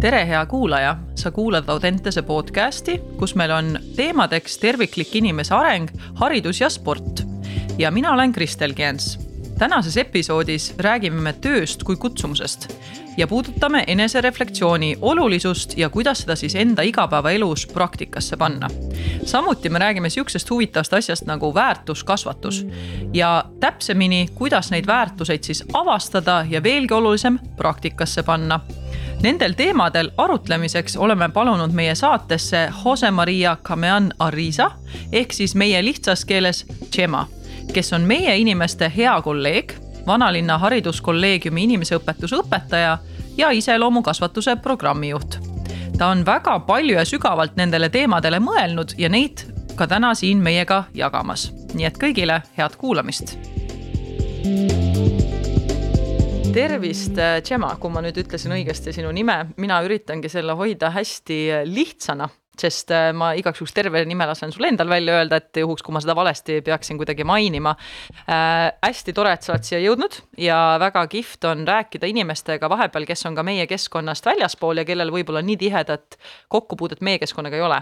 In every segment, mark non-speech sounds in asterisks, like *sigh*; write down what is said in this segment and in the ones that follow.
tere, hea kuulaja, sa kuulad Audentese podcasti, kus meil on teemadeks terviklik inimese areng, haridus ja sport. ja mina olen Kristel Kiens. tänases episoodis räägime me tööst kui kutsumusest ja puudutame enesereflektsiooni olulisust ja kuidas seda siis enda igapäevaelus praktikasse panna. samuti me räägime sihukesest huvitavast asjast nagu väärtuskasvatus ja täpsemini, kuidas neid väärtuseid siis avastada ja veelgi olulisem, praktikasse panna Nendel teemadel arutlemiseks oleme palunud meie saatesse Jose Maria Camean Arriza ehk siis meie lihtsas keeles Tšema, kes on meie inimeste hea kolleeg, vanalinna hariduskolleegiumi inimeseõpetuse õpetaja ja iseloomukasvatuse programmijuht. ta on väga palju ja sügavalt nendele teemadele mõelnud ja neid ka täna siin meiega jagamas. nii et kõigile head kuulamist tervist, Tšema, kui ma nüüd ütlesin õigesti sinu nime, mina üritangi selle hoida hästi lihtsana, sest äh, ma igaks juhuks terve nime lasen sul endal välja öelda, et juhuks, kui ma seda valesti peaksin kuidagi mainima äh,. hästi tore, et sa oled siia jõudnud ja väga kihvt on rääkida inimestega vahepeal, kes on ka meie keskkonnast väljaspool ja kellel võib-olla nii tihedat kokkupuudet meie keskkonnaga ei ole.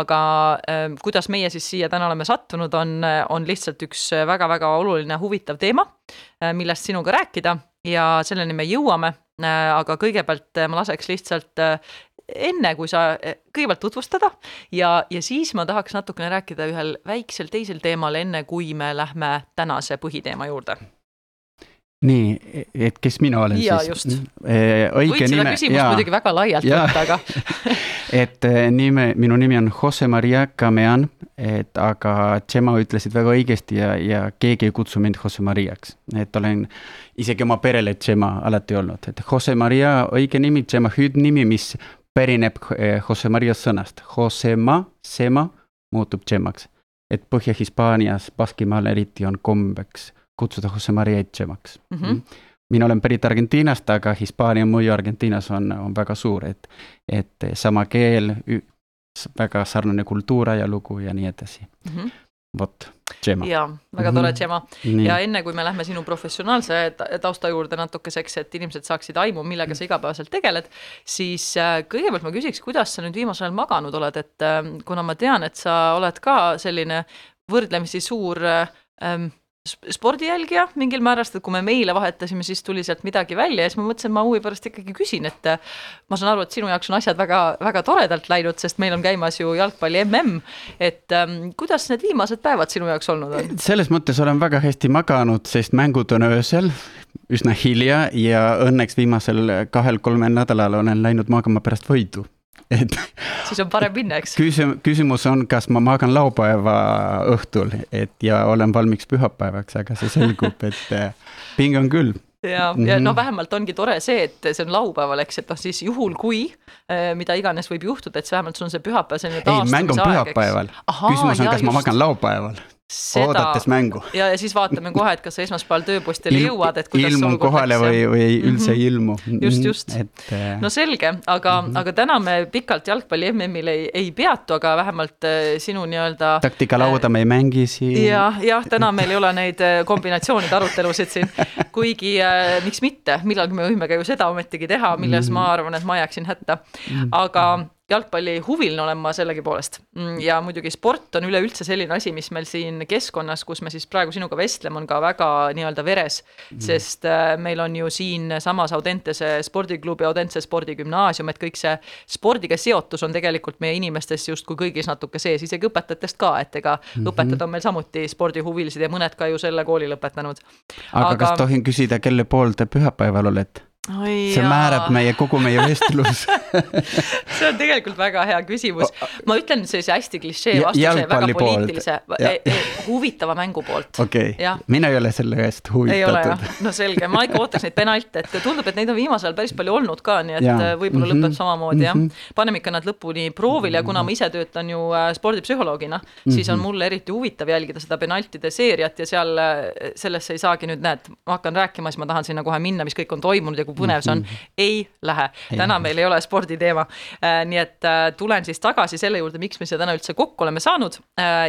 aga äh, kuidas meie siis siia täna oleme sattunud, on, on lihtsalt üks väga-väga oluline huvitav teema, äh, millest sinuga rääkida ja selleni me jõuame, äh, aga kõigepealt äh, ma laseks lihtsalt äh, enne, kui sa kõigepealt tutvustada ja, ja siis ma tahaks natukene rääkida ühel väiksel teisel teemal, enne kui me lähme tänase põhiteema juurde. Nii, et kes mina olen ja, siis? õige Võid nime. muidugi väga laialt võtta, aga *laughs* *laughs* *laughs* et nime, minu nimi on Jose Maria Camean, et aga Tšema ütlesid väga õigesti ja, ja keegi ei kutsu mind Jose Mariaks, et olen isegi oma perele Tšema alati olnud, et Jose Maria õige nimi, Tšema hüüdnimi, mis pärineb eh, Jose Maria sõnast, Josema, sema muutub Tšemaks. et Põhja-Hispaanias, Baskimaal eriti on kombeks kutsuda Jose Maria Etchemaks mhm. mm. -hmm. Mina olen pärit Argentiinast, aga Hispaania mõju Argentiinas on, on väga suur, et, et sama keel, väga sarnane kultuur, ajalugu ja nii edasi mm. -hmm vot, Tšema. jaa, väga tore, Tšema mm. -hmm. ja enne, kui me lähme sinu professionaalse tausta juurde natukeseks, et inimesed saaksid aimu, millega sa igapäevaselt tegeled, siis äh, kõigepealt ma küsiks, kuidas sa nüüd viimasel ajal maganud oled, et äh, kuna ma tean, et sa oled ka selline võrdlemisi suur ähm, spordijälgija mingil määral, sest et kui me meile vahetasime, siis tuli sealt midagi välja ja siis ma mõtlesin, ma huvi pärast ikkagi küsin, et ma saan aru, et sinu jaoks on asjad väga, väga toredalt läinud, sest meil on käimas ju jalgpalli mm. et ähm, kuidas need viimased päevad sinu jaoks olnud on? selles mõttes olen väga hästi maganud, sest mängud on öösel üsna hilja ja õnneks viimasel kahel-kolmel nädalal olen läinud magama pärast võidu et siis on parem minna, eks. küsimus, küsimus on, kas ma magan laupäeva õhtul, et ja olen valmis pühapäevaks, aga see selgub, et äh, pinge on küll ja ja no vähemalt ongi tore see, et see on laupäeval, eks, et noh, siis juhul kui äh, mida iganes võib juhtuda, et vähemalt sul on see pühapäev selline taastumise aeg. ei, mäng on pühapäeval. küsimus on, kas just. ma magan laupäeval seda, oodates mängu. ja, ja siis vaatame kohe, et kas sa esmaspäeval tööpostile Il, jõuad, et kuidas ilmun kohale või, või üldse mm -hmm. ei ilmu. just, just. Äh, no selge, aga mm, -hmm. aga täna me pikalt jalgpalli MM-il ei, ei peatu, aga vähemalt äh, sinu nii-öelda. taktikalauda äh, me ei mängi siin. jah, jah, täna meil ei ole neid kombinatsioonide arutelusid siin, *laughs* kuigi äh, miks mitte, millalgi me võime ka ju seda ometigi teha, milles mm -hmm. ma arvan, et ma jääksin hätta, mhm. aga jalgpallihuviline olen ma sellegipoolest. Mm, ja muidugi sport on üleüldse selline asi, mis meil siin keskkonnas, kus me siis praegu sinuga vestleme, on ka väga nii-öelda veres mm.. sest äh, meil on ju siinsamas Audentese spordiklubi, Audentse spordigümnaasium, et kõik see spordiga seotus on tegelikult meie inimestes justkui kõigis natuke sees, isegi õpetajatest ka, et ega mm -hmm. õpetajad on meil samuti spordihuvilised ja mõned ka ju selle kooli lõpetanud. aga kas tohin küsida, kelle poolt te pühapäeval olete? Oi see jaa. määrab meie, kogu meie vestlus *laughs* see on tegelikult väga hea küsimus. ma ütlen sellise hästi klišee vastuse, väga poliitilise, e, e, huvitava mängu poolt. okei okay., mina ei ole selle eest huvitatud. no selge, ma ikka ootaks neid penalte, et tundub, et neid on viimasel ajal päris palju olnud ka, nii et. Äh, võib-olla mm -hmm. lõpeb samamoodi jah mm -hmm.. paneme ikka nad lõpuni proovile ja kuna ma ise töötan ju äh, spordipsühholoogina mm, -hmm. siis on mulle eriti huvitav jälgida seda penaltide seeriat ja seal, äh, sellesse ei saagi nüüd näed, ma hakkan rääkima, siis ma tahan sinna kohe minna, mis kõik on toimunud ja kui põnev see on, mhm. ei lähe. täna meil ei ole sporditeema. nii et tulen siis tagasi selle juurde, miks me siia täna üldse kokku oleme saanud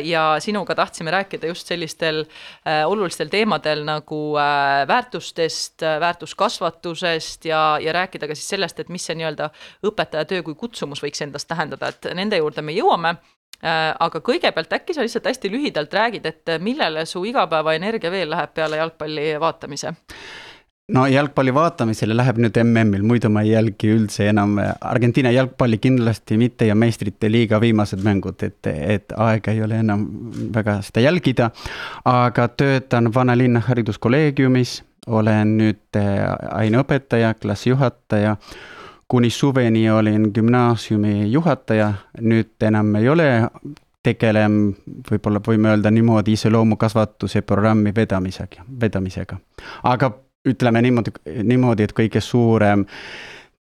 ja sinuga tahtsime rääkida just sellistel olulistel teemadel nagu väärtustest, väärtuskasvatusest ja, ja rääkida ka siis sellest, et mis see nii-öelda õpetaja töö kui kutsumus võiks endast tähendada, et nende juurde me jõuame Äh, aga kõigepealt äkki sa lihtsalt hästi lühidalt räägid, et millele su igapäevaenergia veel läheb peale jalgpalli vaatamise? No jalgpalli vaatamisele läheb nüüd MM-il, muidu ma ei jälgi üldse enam Argentiina jalgpalli kindlasti mitte ja meistrite liiga viimased mängud, et, et aega ei ole enam väga seda jälgida. aga töötan Vanalinna hariduskolleegiumis, olen nüüd aineõpetaja, klassijuhataja kuni suveni olin gümnaasiumi juhataja, nüüd enam ei ole, tegelen, võib-olla võime öelda niimoodi, iseloomukasvatuse programmi vedamisega, vedamisega. aga ütleme niimoodi, niimoodi, et kõige suurem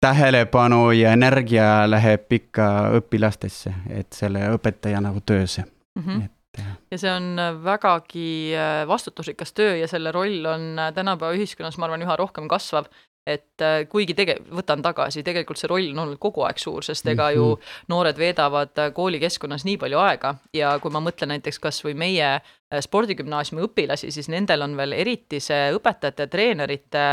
tähelepanu ja energia läheb ikka õpilastesse, et selle õpetaja nagu töösse mm. -hmm. Et, ja see on vägagi vastutusrikas töö ja selle roll on tänapäeva ühiskonnas, ma arvan, üha rohkem kasvav et äh, kuigi tege-, võtan tagasi, tegelikult see roll on olnud kogu aeg suur, sest ega ju mhm. noored veedavad äh, koolikeskkonnas nii palju aega ja kui ma mõtlen näiteks kas või meie äh, spordigümnaasiumi õpilasi, siis nendel on veel eriti see õpetajate, treenerite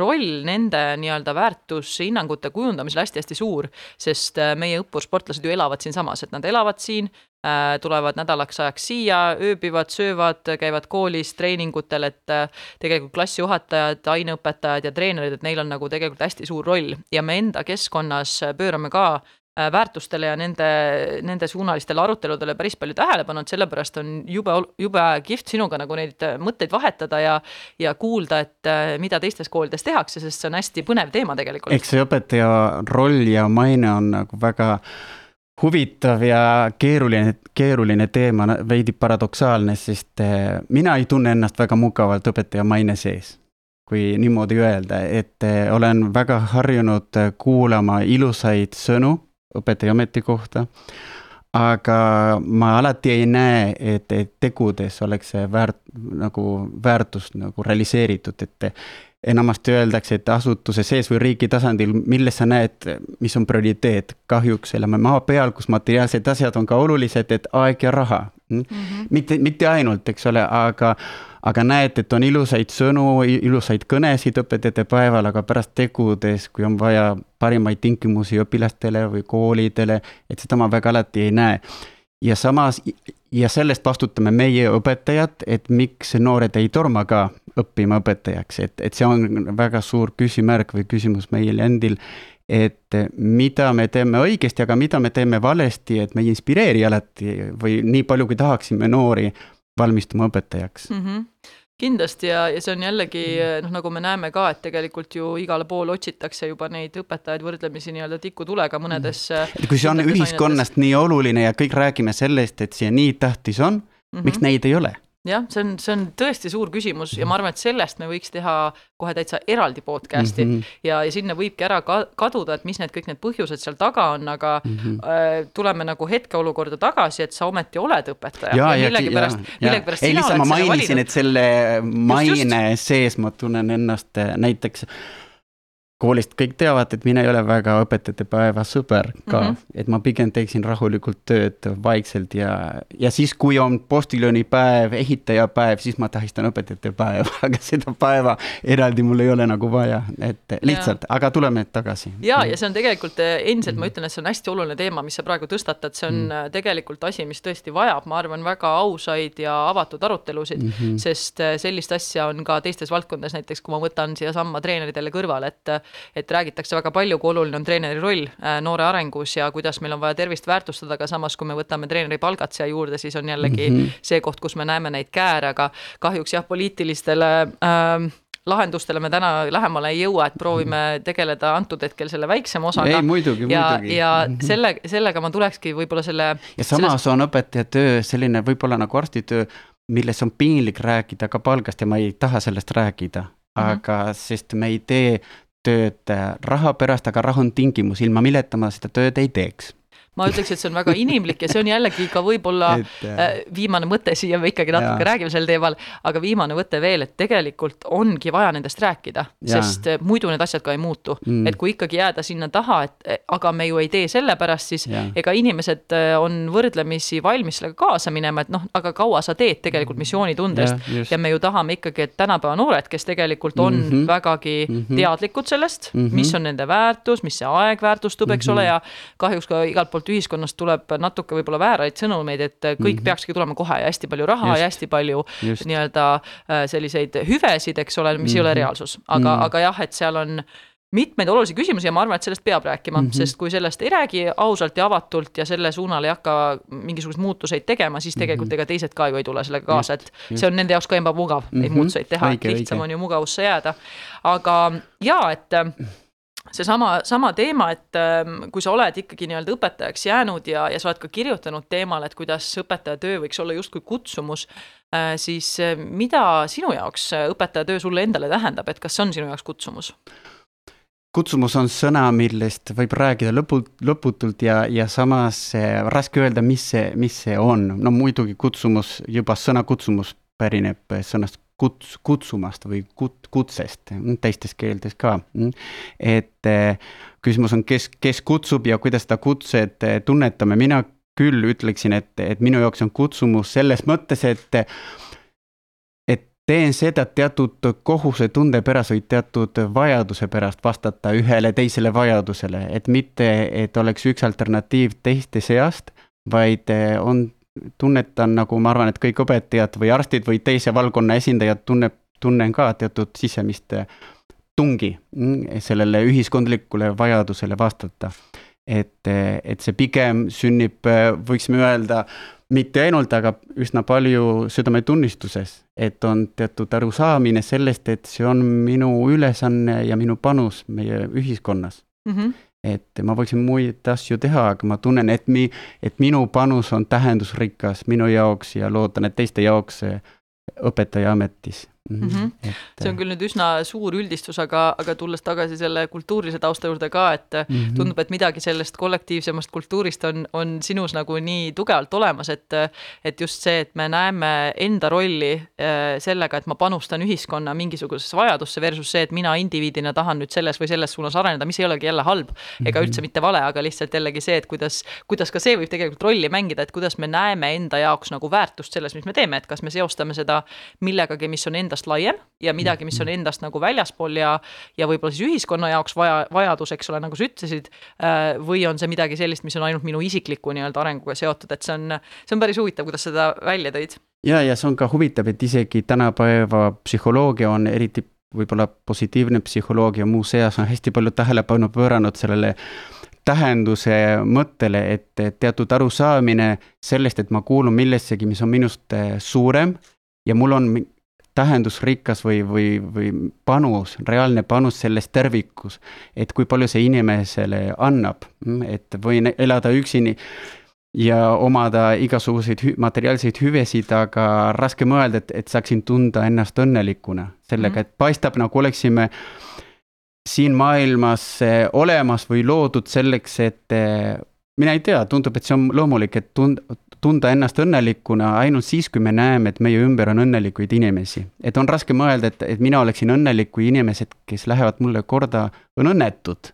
roll nende nii-öelda väärtushinnangute kujundamisel hästi-hästi suur, sest meie õppursportlased ju elavad siinsamas, et nad elavad siin, Äh, tulevad nädalaks ajaks siia, ööbivad, söövad, käivad koolis treeningutel, et äh, tegelikult klassijuhatajad, aineõpetajad ja treenerid, et neil on nagu tegelikult hästi suur roll. Ja me enda keskkonnas pöörame ka äh, väärtustele ja nende, nende suunalistele aruteludele päris palju tähelepanu, et sellepärast on jube, jube kihvt sinuga nagu neid mõtteid vahetada ja ja kuulda, et mida teistes koolides tehakse, sest see on hästi põnev teema tegelikult. eks see õpetaja roll ja maine on nagu väga huvitav ja keeruline, keeruline teema, veidi paradoksaalne, sest mina ei tunne ennast väga mugavalt õpetaja maine sees. kui niimoodi öelda, et olen väga harjunud kuulama ilusaid sõnu õpetaja ametikohta, aga ma alati ei näe, et, et tegudes oleks see väärt, nagu väärtus nagu realiseeritud, et enamasti öeldakse, et asutuse sees või riigi tasandil, milles sa näed, mis on prioriteet. kahjuks elame maa peal, kus materiaalsed asjad on ka olulised, et aeg ja raha mm. -hmm. mitte, mitte ainult, eks ole, aga, aga näed, et on ilusaid sõnu, ilusaid kõnesid õpetajate päeval, aga pärast tegudes, kui on vaja parimaid tingimusi õpilastele või koolidele, et seda ma väga alati ei näe ja samas ja sellest vastutame meie õpetajad, et miks noored ei torma ka õppima õpetajaks, et, et see on väga suur küsimärk või küsimus meil endil. et mida me teeme õigesti, aga mida me teeme valesti, et me ei inspireeri alati või nii palju, kui tahaksime noori valmistuma õpetajaks mm. -hmm kindlasti ja, ja see on jällegi noh, nagu me näeme ka, et tegelikult ju igale poole otsitakse juba neid õpetajaid võrdlemisi nii-öelda tikutulega mõnedes. Mm. kui see on ühiskonnast nii oluline ja kõik räägime sellest, et see nii tähtis on mm, -hmm. miks neid ei ole? Jah, see on, see on tõesti suur küsimus ja ma arvan, et sellest me võiks teha kohe täitsa eraldi podcast'i mm -hmm. ja, ja sinna võibki ära ka kaduda, et mis need kõik need põhjused seal taga on, aga mm -hmm. äh, tuleme nagu hetkeolukorda tagasi, et sa ometi oled õpetaja. ja, ja millegipärast, millegipärast sina oled ma mainisin, et selle maine just, just. sees ma tunnen ennast äh, näiteks koolist kõik teavad, et mina ei ole väga õpetajate päeva sõber ka mm, -hmm. et ma pigem teeksin rahulikult tööd vaikselt ja, ja siis, kui on postiljoonipäev, ehitajapäev, siis ma tähistan õpetajate päeva, *laughs* aga seda päeva eraldi mul ei ole nagu vaja, et lihtsalt, aga tuleme tagasi. ja, ja see on tegelikult eh, endiselt mm, -hmm. ma ütlen, et see on hästi oluline teema, mis sa praegu tõstatad, see on mm -hmm. tegelikult asi, mis tõesti vajab, ma arvan, väga ausaid ja avatud arutelusid mm, -hmm. sest eh, sellist asja on ka teistes valdkondades, näiteks kui ma võtan siiasamma treeneritele kõrvale, et et räägitakse väga palju, kui oluline on treeneri roll äh, noore arengus ja kuidas meil on vaja tervist väärtustada, aga samas, kui me võtame treeneri palgad siia juurde, siis on jällegi mm -hmm. see koht, kus me näeme neid kääre, aga kahjuks jah, poliitilistele äh, lahendustele me täna lähemale ei jõua, et proovime tegeleda antud hetkel selle väiksema osaga. ei, muidugi, muidugi. ja mhm. selle, sellega ma tulekski võib-olla selle. ja samas sellest... on õpetaja töö selline võib-olla nagu arstitöö, milles on piinlik rääkida ka palgast ja ma ei taha sellest rääkida mm. -hmm. aga sest me ei tee tööd raha pärast, aga raha on tingimus, ilma milleta ma seda tööd ei teeks ma ütleks, et see on väga inimlik ja see on jällegi ka võib-olla äh, viimane mõte siia, me ikkagi natuke ja. räägime sel teemal, aga viimane mõte veel, et tegelikult ongi vaja nendest rääkida, sest äh, muidu need asjad ka ei muutu mm.. et kui ikkagi jääda sinna taha, et äh, aga me ju ei tee sellepärast, siis ja. ega inimesed on võrdlemisi valmis sellega kaasa minema, et noh, aga kaua sa teed tegelikult mm. missioonitundest ja, ja me ju tahame ikkagi, et tänapäeva noored, kes tegelikult on mm -hmm. vägagi mm -hmm. teadlikud sellest mm, -hmm. mis on nende väärtus, mis see aeg väärtustub, eks mm -hmm. ole, ja kahjuks ka igalt poolt poolt ühiskonnast tuleb natuke võib-olla vääraid sõnumeid, et kõik mm -hmm. peakski tulema kohe ja hästi palju raha just, ja hästi palju nii-öelda äh, selliseid hüvesid, eks ole, mis mm -hmm. ei ole mhm. reaalsus, aga mm, -hmm. aga jah, et seal on mitmeid olulisi küsimusi ja ma arvan, et sellest peab rääkima mm, -hmm. sest kui sellest ei räägi ausalt ja avatult ja selle suunal ei hakka mingisuguseid muutuseid tegema, siis tegelikult mm -hmm. ega teised ka ju ei tule sellega kaasa, et just. see on nende jaoks ka ebamugav mm -hmm. neid mhm. muutuseid teha, et lihtsam õige. on ju mugavusse jääda. aga jaa, et seesama, sama teema, et ähm, kui sa oled ikkagi nii-öelda õpetajaks jäänud ja, ja sa oled ka kirjutanud teemal, et kuidas õpetaja töö võiks olla justkui kutsumus, äh, siis äh, mida sinu jaoks õpetaja töö sulle endale tähendab, et kas see on sinu jaoks kutsumus? kutsumus on sõna, millest võib rääkida lõput-, lõputult ja, ja samas äh, raske öelda, mis see, mis see on. no muidugi kutsumus, juba sõna kutsumus pärineb sõnast kuts-, kutsumast või kut-, kutsest, teistes keeltes ka. et eh, küsimus on, kes, kes kutsub ja kuidas seda kutset eh, tunnetame, mina küll ütleksin, et, et minu jaoks on kutsumus selles mõttes, et et teen seda teatud kohusetunde pärast või teatud vajaduse pärast vastata ühele teisele vajadusele, et mitte, et oleks üks alternatiiv teiste seast, vaid eh, on tunnetan, nagu ma arvan, et kõik õpetajad või arstid või teise valdkonna esindajad tunneb, tunnen ka teatud sisemist tungi mm, sellele ühiskondlikule vajadusele vastata. et, et see pigem sünnib, võiksime öelda, mitte ainult, aga üsna palju südametunnistuses, et on teatud arusaamine sellest, et see on minu ülesanne ja minu panus meie ühiskonnas mm. -hmm et ma võiksin muid asju teha, aga ma tunnen, et mi-, et minu panus on tähendusrikas minu jaoks ja loodan, et teiste jaoks õpetaja ametis mm. -hmm. Et... see on küll nüüd üsna suur üldistus, aga, aga tulles tagasi selle kultuurilise tausta juurde ka, et mm -hmm. tundub, et midagi sellest kollektiivsemast kultuurist on, on sinus nagu nii tugevalt olemas, et et just see, et me näeme enda rolli äh, sellega, et ma panustan ühiskonna mingisugusesse vajadusse versus see, et mina indiviidina tahan nüüd selles või selles suunas areneda, mis ei olegi jälle halb ega -hmm. üldse mitte vale, aga lihtsalt jällegi see, et kuidas, kuidas ka see võib tegelikult rolli mängida, et kuidas me näeme enda jaoks nagu väärtust selles, mis me teeme, et kas me seostame seda millegagi, mis on endast laiem ja midagi, mis on mm-hmm. endast nagu väljaspool ja, ja võib-olla siis ühiskonna jaoks vaja, vajadus, eks ole, nagu sa ütlesid. Äh, või on see midagi sellist, mis on ainult minu isikliku nii-öelda arenguga seotud, et see on, see on päris huvitav, kuidas seda välja tõid. ja, ja see on ka huvitav, et isegi tänapäeva psühholoogia on eriti võib-olla positiivne psühholoogia muuseas on hästi palju tähelepanu pööranud sellele tähenduse mõttele, et teatud arusaamine sellest, et ma kuulun millessegi, mis on minust suurem ja mul on tähendusrikas või, või, või panus, reaalne panus selles tervikus. et kui palju see inimesele annab, et võin elada üksini ja omada igasuguseid hü materiaalseid hüvesid, aga raske mõelda, et, et saaksin tunda ennast õnnelikuna sellega, et paistab nagu oleksime siin maailmas olemas või loodud selleks, et mina ei tea, tundub, et see on loomulik, et tund-, tunda ennast õnnelikuna ainult siis, kui me näeme, et meie ümber on õnnelikuid inimesi. et on raske mõelda, et, et mina oleksin õnnelik, kui inimesed, kes lähevad mulle korda, on õnnetud.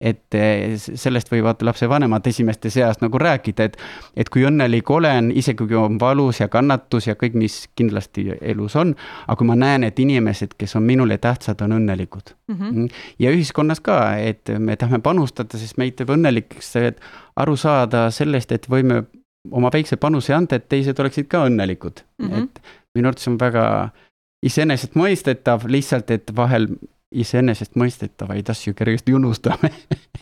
Et eh, sellest võivad lapsevanemad esimeste seast nagu rääkida, et, et kui õnnelik olen, isegi kui on valus ja kannatus ja kõik, mis kindlasti elus on, aga kui ma näen, et inimesed, kes on minule tähtsad, on õnnelikud mm. -hmm. ja ühiskonnas ka, et me tahame panustada, sest meid teeb õnnelikuks aru saada sellest, et võime oma väikse panuse anda, et teised oleksid ka õnnelikud mm. -hmm. et minu arvates on väga iseenesestmõistetav, lihtsalt et vahel iseenesestmõistetavaid asju kergesti unustame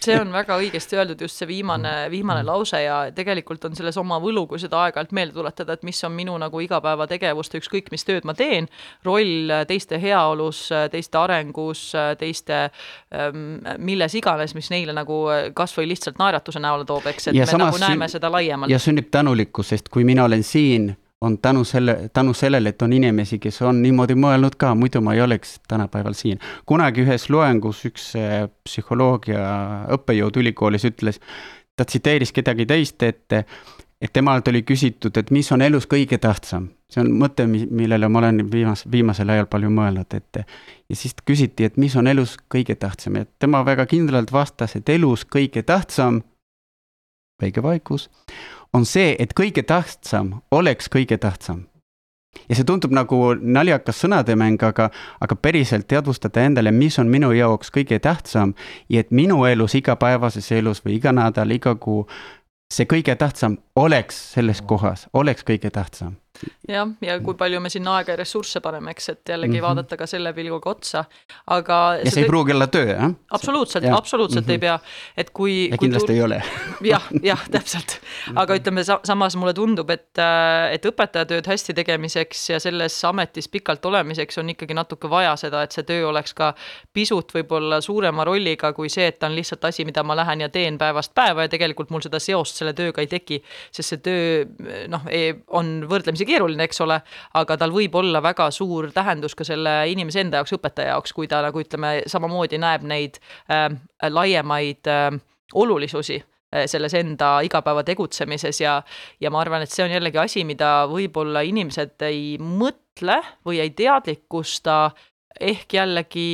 see on väga õigesti öeldud, just see viimane, viimane mm. lause ja tegelikult on selles oma võlu, kui seda aeg-ajalt meelde tuletada, et mis on minu nagu igapäevategevust, ükskõik mis tööd ma teen, roll teiste heaolus, teiste arengus, teiste ähm, milles iganes, mis neile nagu kas või lihtsalt naeratuse näole toob, eks, et ja me nagu näeme seda laiemalt. ja sünnib tänulikkus, sest kui mina olen siin on tänu selle, tänu sellele, et on inimesi, kes on niimoodi mõelnud ka, muidu ma ei oleks tänapäeval siin. kunagi ühes loengus üks psühholoogia õppejõud ülikoolis ütles, ta tsiteeris kedagi teist, et, et temalt oli küsitud, et mis on elus kõige tähtsam. see on mõte, millele ma olen viimas, viimasel ajal palju mõelnud, et ja siis küsiti, et mis on elus kõige tähtsam ja tema väga kindlalt vastas, et elus kõige tähtsam, väike vaikus, on see, et kõige tähtsam oleks kõige tähtsam. Ja see tundub nagu naljakas sõnademäng, aga, aga päriselt teadvustada endale, mis on minu jaoks kõige tähtsam ja et minu elus, igapäevases elus või iga nädal, iga kuu, see kõige tähtsam oleks selles kohas, oleks kõige tähtsam jah, ja kui palju me sinna aega ja ressursse paneme, eks, et jällegi mm -hmm. vaadata ka selle pilguga otsa, aga. ja see ei pruugi olla töö, jah? absoluutselt, absoluutselt mm -hmm. ei mhm. pea, et kui. ja kindlasti kui ei ole. jah, jah, täpselt, aga ütleme sa, samas mulle tundub, et, äh, et õpetajatööd hästi tegemiseks ja selles ametis pikalt olemiseks on ikkagi natuke vaja seda, et see töö oleks ka pisut võib-olla suurema rolliga kui see, et ta on lihtsalt asi, mida ma lähen ja teen päevast päeva ja tegelikult mul seda seost selle tööga ei teki, sest see töö noh, on võrdlemisi keeruline, eks ole, aga tal võib olla väga suur tähendus ka selle inimese enda jaoks, õpetaja jaoks, kui ta nagu ütleme, samamoodi näeb neid äh, laiemaid äh, olulisusi selles enda igapäeva tegutsemises ja, ja ma arvan, et see on jällegi asi, mida võib-olla inimesed ei mõtle või ei teadlikusta ehk jällegi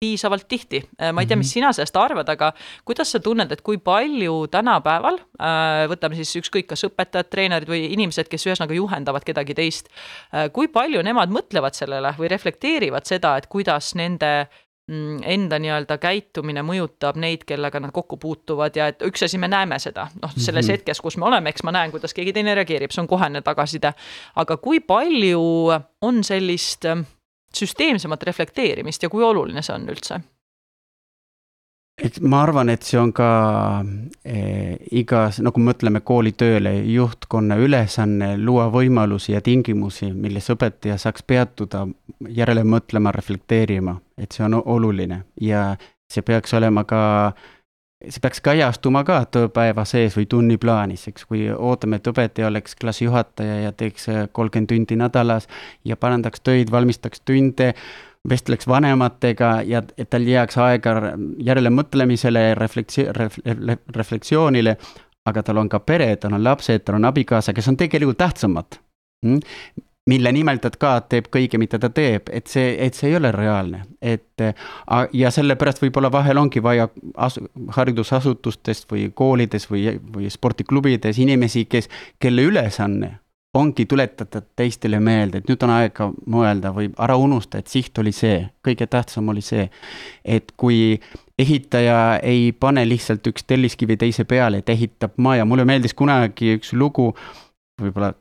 piisavalt tihti. Äh, ma ei tea, mis mhm. sina sellest arvad, aga kuidas sa tunned, et kui palju tänapäeval, äh, võtame siis ükskõik, kas õpetajad, treenerid või inimesed, kes ühesõnaga juhendavad kedagi teist, äh, kui palju nemad mõtlevad sellele või reflekteerivad seda, et kuidas nende mm, enda nii-öelda käitumine mõjutab neid, kellega nad kokku puutuvad ja et üks asi, me näeme seda, noh, selles mm -hmm. hetkes, kus me oleme, eks ma näen, kuidas keegi teine reageerib, see on kohene tagasiside. aga kui palju on sellist süsteemsemat reflekteerimist ja kui oluline see on üldse? eks ma arvan, et see on ka eh, igas, nagu mõtleme koolitööle, juhtkonna ülesanne luua võimalusi ja tingimusi, milles õpetaja saaks peatuda, järele mõtlema, reflekteerima, et see on oluline ja see peaks olema ka eh, see peaks kajastuma ka tööpäeva sees või tunniplaanis, eks, kui ootame, et õpetaja oleks klassijuhataja ja teeks äh, kolmkümmend tundi nädalas ja parandaks töid, valmistaks tunde, vestleks vanematega ja et tal jääks aega järelemõtlemisele, refleksi-, refleksioonile, aga tal on ka pere, tal on lapsed, tal on abikaasa, kes on tegelikult tähtsamad mm? Mille nimel ta ka teeb kõige, mida ta teeb, et see, et see ei ole reaalne, et ja sellepärast võib-olla vahel ongi vaja asu-, haridusasutustest või koolides või, või spordiklubides inimesi, kes, kelle ülesanne ongi tuletada teistele meelde, et nüüd on aega mõelda või ära unusta, et siht oli see, kõige tähtsam oli see, et kui ehitaja ei pane lihtsalt üks telliskivi teise peale, et ehitab maja, mulle meeldis kunagi üks lugu, võib-olla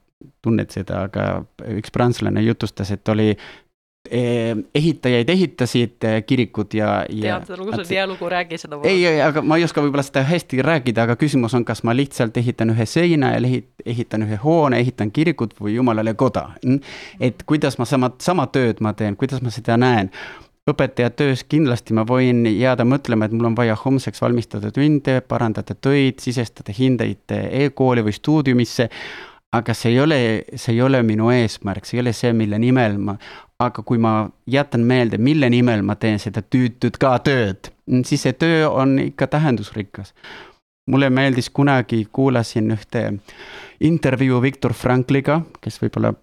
tunned seda, aga üks prantslane jutustas, et oli eh, ehitajaid ehitasid eh, kirikud ja, ja. tead seda lugu, see on hea lugu, räägi seda. ei, ei, aga ma ei oska võib-olla seda hästi rääkida, aga küsimus on, kas ma lihtsalt ehitan ühe seina ja ehitan ühe hoone, ehitan kirikut või jumalale koda. et kuidas ma sama, sama tööd ma teen, kuidas ma seda näen õpetaja töös kindlasti ma võin jääda mõtlema, et mul on vaja homseks valmistada tunde, parandada töid, sisestada hindeid e-kooli või stuudiumisse aga see ei ole, see ei ole minu eesmärk, see ei ole see, mille nimel ma, aga kui ma jätan meelde, mille nimel ma teen seda tüütut ka tööd, siis see töö on ikka tähendusrikas. mulle meeldis kunagi, kuulasin ühte intervjuu Viktor Frankliga, kes võib-olla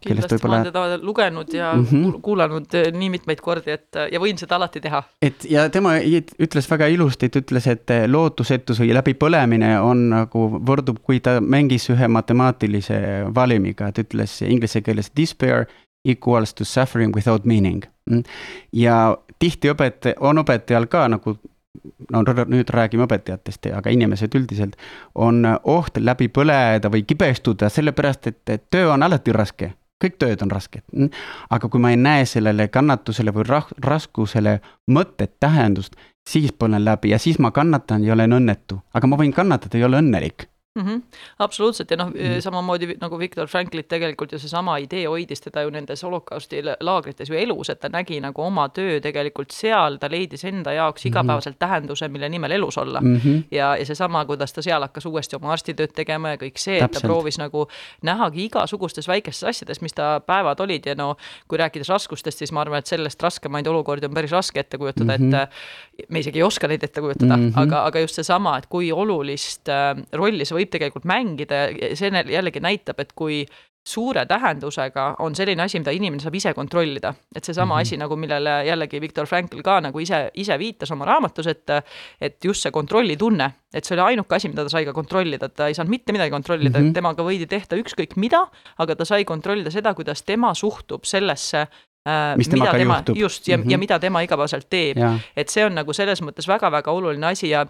kindlasti ma olen teda lugenud ja mm -hmm. kuulanud eh, nii mitmeid kordi, et ja võin seda alati teha. et ja tema ütles väga ilusti, ta ütles, et eh, lootusetus või läbipõlemine on nagu võrdub, kui ta mängis ühe matemaatilise valimiga, ta ütles inglise keeles despair equals to suffering without meaning. Mm. ja tihti õpetaja, on õpetajal ka nagu no nüüd räägime õpetajatest, aga inimesed üldiselt, on oht läbi põleda või kibestuda, sellepärast et töö on alati raske kõik tööd on rasked. aga kui ma ei näe sellele kannatusele või rah-, raskusele mõtet, tähendust, siis põlen läbi ja siis ma kannatan ja olen õnnetu. aga ma võin kannatada ja olla õnnelik. Mm. -hmm. absoluutselt ja noh mm -hmm., samamoodi nagu Viktor Franklit tegelikult ju seesama idee hoidis teda ju nendes holokausti laagrites ju elus, et ta nägi nagu oma töö tegelikult seal, ta leidis enda jaoks -hmm. igapäevaselt tähenduse, mille nimel elus olla mm. -hmm. ja, ja seesama, kuidas ta seal hakkas uuesti oma arstitööd tegema ja kõik see, et ta proovis nagu nähagi igasugustes väikestes asjades, mis ta päevad olid ja no kui rääkides raskustest, siis ma arvan, et sellest raskemaid olukordi on päris raske ette kujutada mm, -hmm. et me isegi ei oska neid ette kujutada mm, -hmm. aga, aga just seesama, et kui olulist äh, rolli see võib võib tegelikult mängida ja see jällegi näitab, et kui suure tähendusega on selline asi, mida inimene saab ise kontrollida. et seesama mm -hmm. asi nagu, millele jällegi Viktor Frankl ka nagu ise, ise viitas oma raamatus, et et just see kontrollitunne, et see oli ainuke asi, mida ta sai ka kontrollida, ta ei saanud mitte midagi kontrollida mm, -hmm. temaga võidi tehta ükskõik mida, aga ta sai kontrollida seda, kuidas tema suhtub sellesse Äh, mis mida tema, juhtub. just, ja mm, -hmm. ja mida tema igapäevaselt teeb. et see on nagu selles mõttes väga-väga oluline asi ja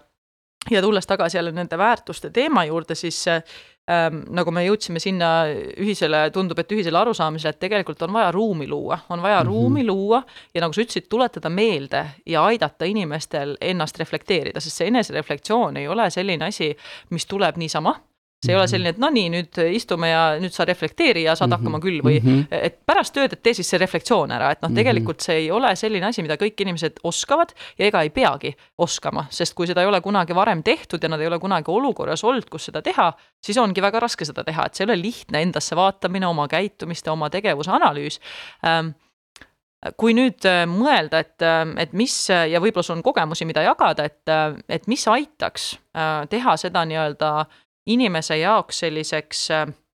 ja tulles tagasi jälle nende väärtuste teema juurde, siis ähm, nagu me jõudsime sinna ühisele, tundub, et ühisele arusaamisele, et tegelikult on vaja ruumi luua, on vaja mm -hmm. ruumi luua ja nagu sa ütlesid, tuletada meelde ja aidata inimestel ennast reflekteerida, sest see enesereflektsioon ei ole selline asi, mis tuleb niisama see ei ole mhm. selline, et no nii, nüüd istume ja nüüd sa reflekteeri ja saad mm -hmm. hakkama küll või mm -hmm. et pärast tööd, et tee siis see reflektsioon ära, et noh, mhm. tegelikult see ei ole selline asi, mida kõik inimesed oskavad ja ega ei peagi oskama, sest kui seda ei ole kunagi varem tehtud ja nad ei ole kunagi olukorras olnud, kus seda teha, siis ongi väga raske seda teha, et see ei ole lihtne endasse vaatamine, oma käitumist ja oma tegevuse analüüs ähm, kui nüüd äh, mõelda, et, äh, et mis ja võib-olla sul on kogemusi, mida jagada, et, äh, et mis aitaks teha seda nii-öelda äh, inimese jaoks selliseks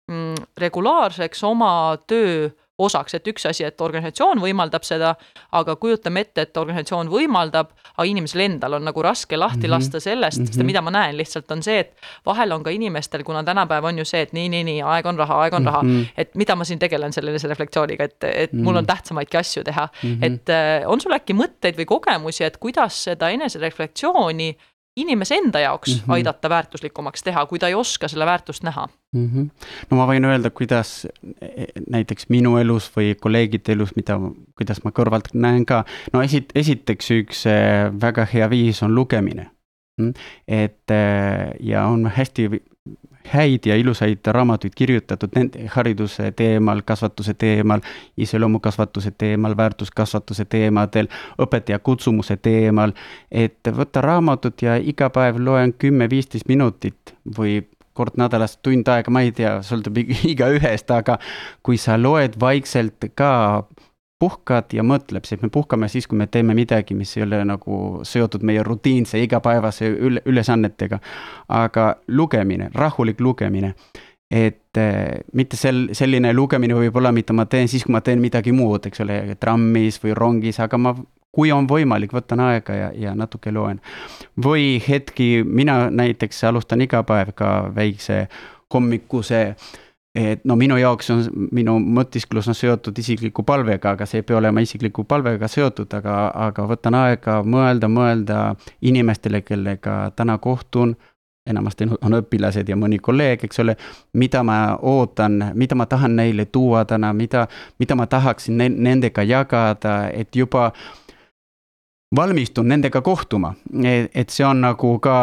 mm, regulaarseks oma töö osaks, et üks asi, et organisatsioon võimaldab seda, aga kujutame ette, et organisatsioon võimaldab, aga inimesel endal on nagu raske lahti mm -hmm. lasta sellest mm, -hmm. sest mida ma näen lihtsalt on see, et vahel on ka inimestel, kuna tänapäev on ju see, et nii, nii, nii, aeg on raha, aeg on mm -hmm. raha, mhm. et mida ma siin tegelen selle reflektsiooniga, et, et mm -hmm. mul on tähtsamaidki asju teha mm. -hmm. et äh, on sul äkki mõtteid või kogemusi, et kuidas seda enesereflektsiooni inimese enda jaoks mm -hmm. aidata väärtuslikumaks teha, kui ta ei oska selle väärtust näha mm. -hmm. no ma võin öelda, kuidas e, näiteks minu elus või kolleegide elus, mida, kuidas ma kõrvalt näen ka. no esit-, esiteks üks e, väga hea viis on lugemine. Mm, et e, ja on hästi häid ja ilusaid raamatuid kirjutatud nende hariduse teemal, kasvatuse teemal, iseloomukasvatuse teemal, väärtuskasvatuse teemadel, õpetaja kutsumuse teemal. et võtta raamatut ja iga päev loen kümme-viisteist minutit või kord nädalas tund aega, ma ei tea, sõltub *laughs* igaühest, aga kui sa loed vaikselt ka puhkad ja mõtled, sest me puhkame siis, kui me teeme midagi, mis ei ole nagu seotud meie rutiinse igapäevase üle, ülesannetega. aga lugemine, rahulik lugemine, et äh, mitte sel-, selline lugemine võib-olla, mida ma teen siis, kui ma teen midagi muud, eks ole, trammis või rongis, aga ma kui on võimalik, võtan aega ja, ja natuke loen. või hetki, mina näiteks alustan iga päev ka väikse hommikuse äh, et no minu jaoks on, minu mõtisklus on seotud isikliku palvega, aga see ei pea olema isikliku palvega seotud, aga, aga võtan aega mõelda, mõelda inimestele, kellega täna kohtun. enamasti on õpilased ja mõni kolleeg, eks ole, mida ma ootan, mida ma tahan neile tuua täna, mida, mida ma tahaksin ne nendega jagada, et juba valmistun nendega kohtuma, et see on nagu ka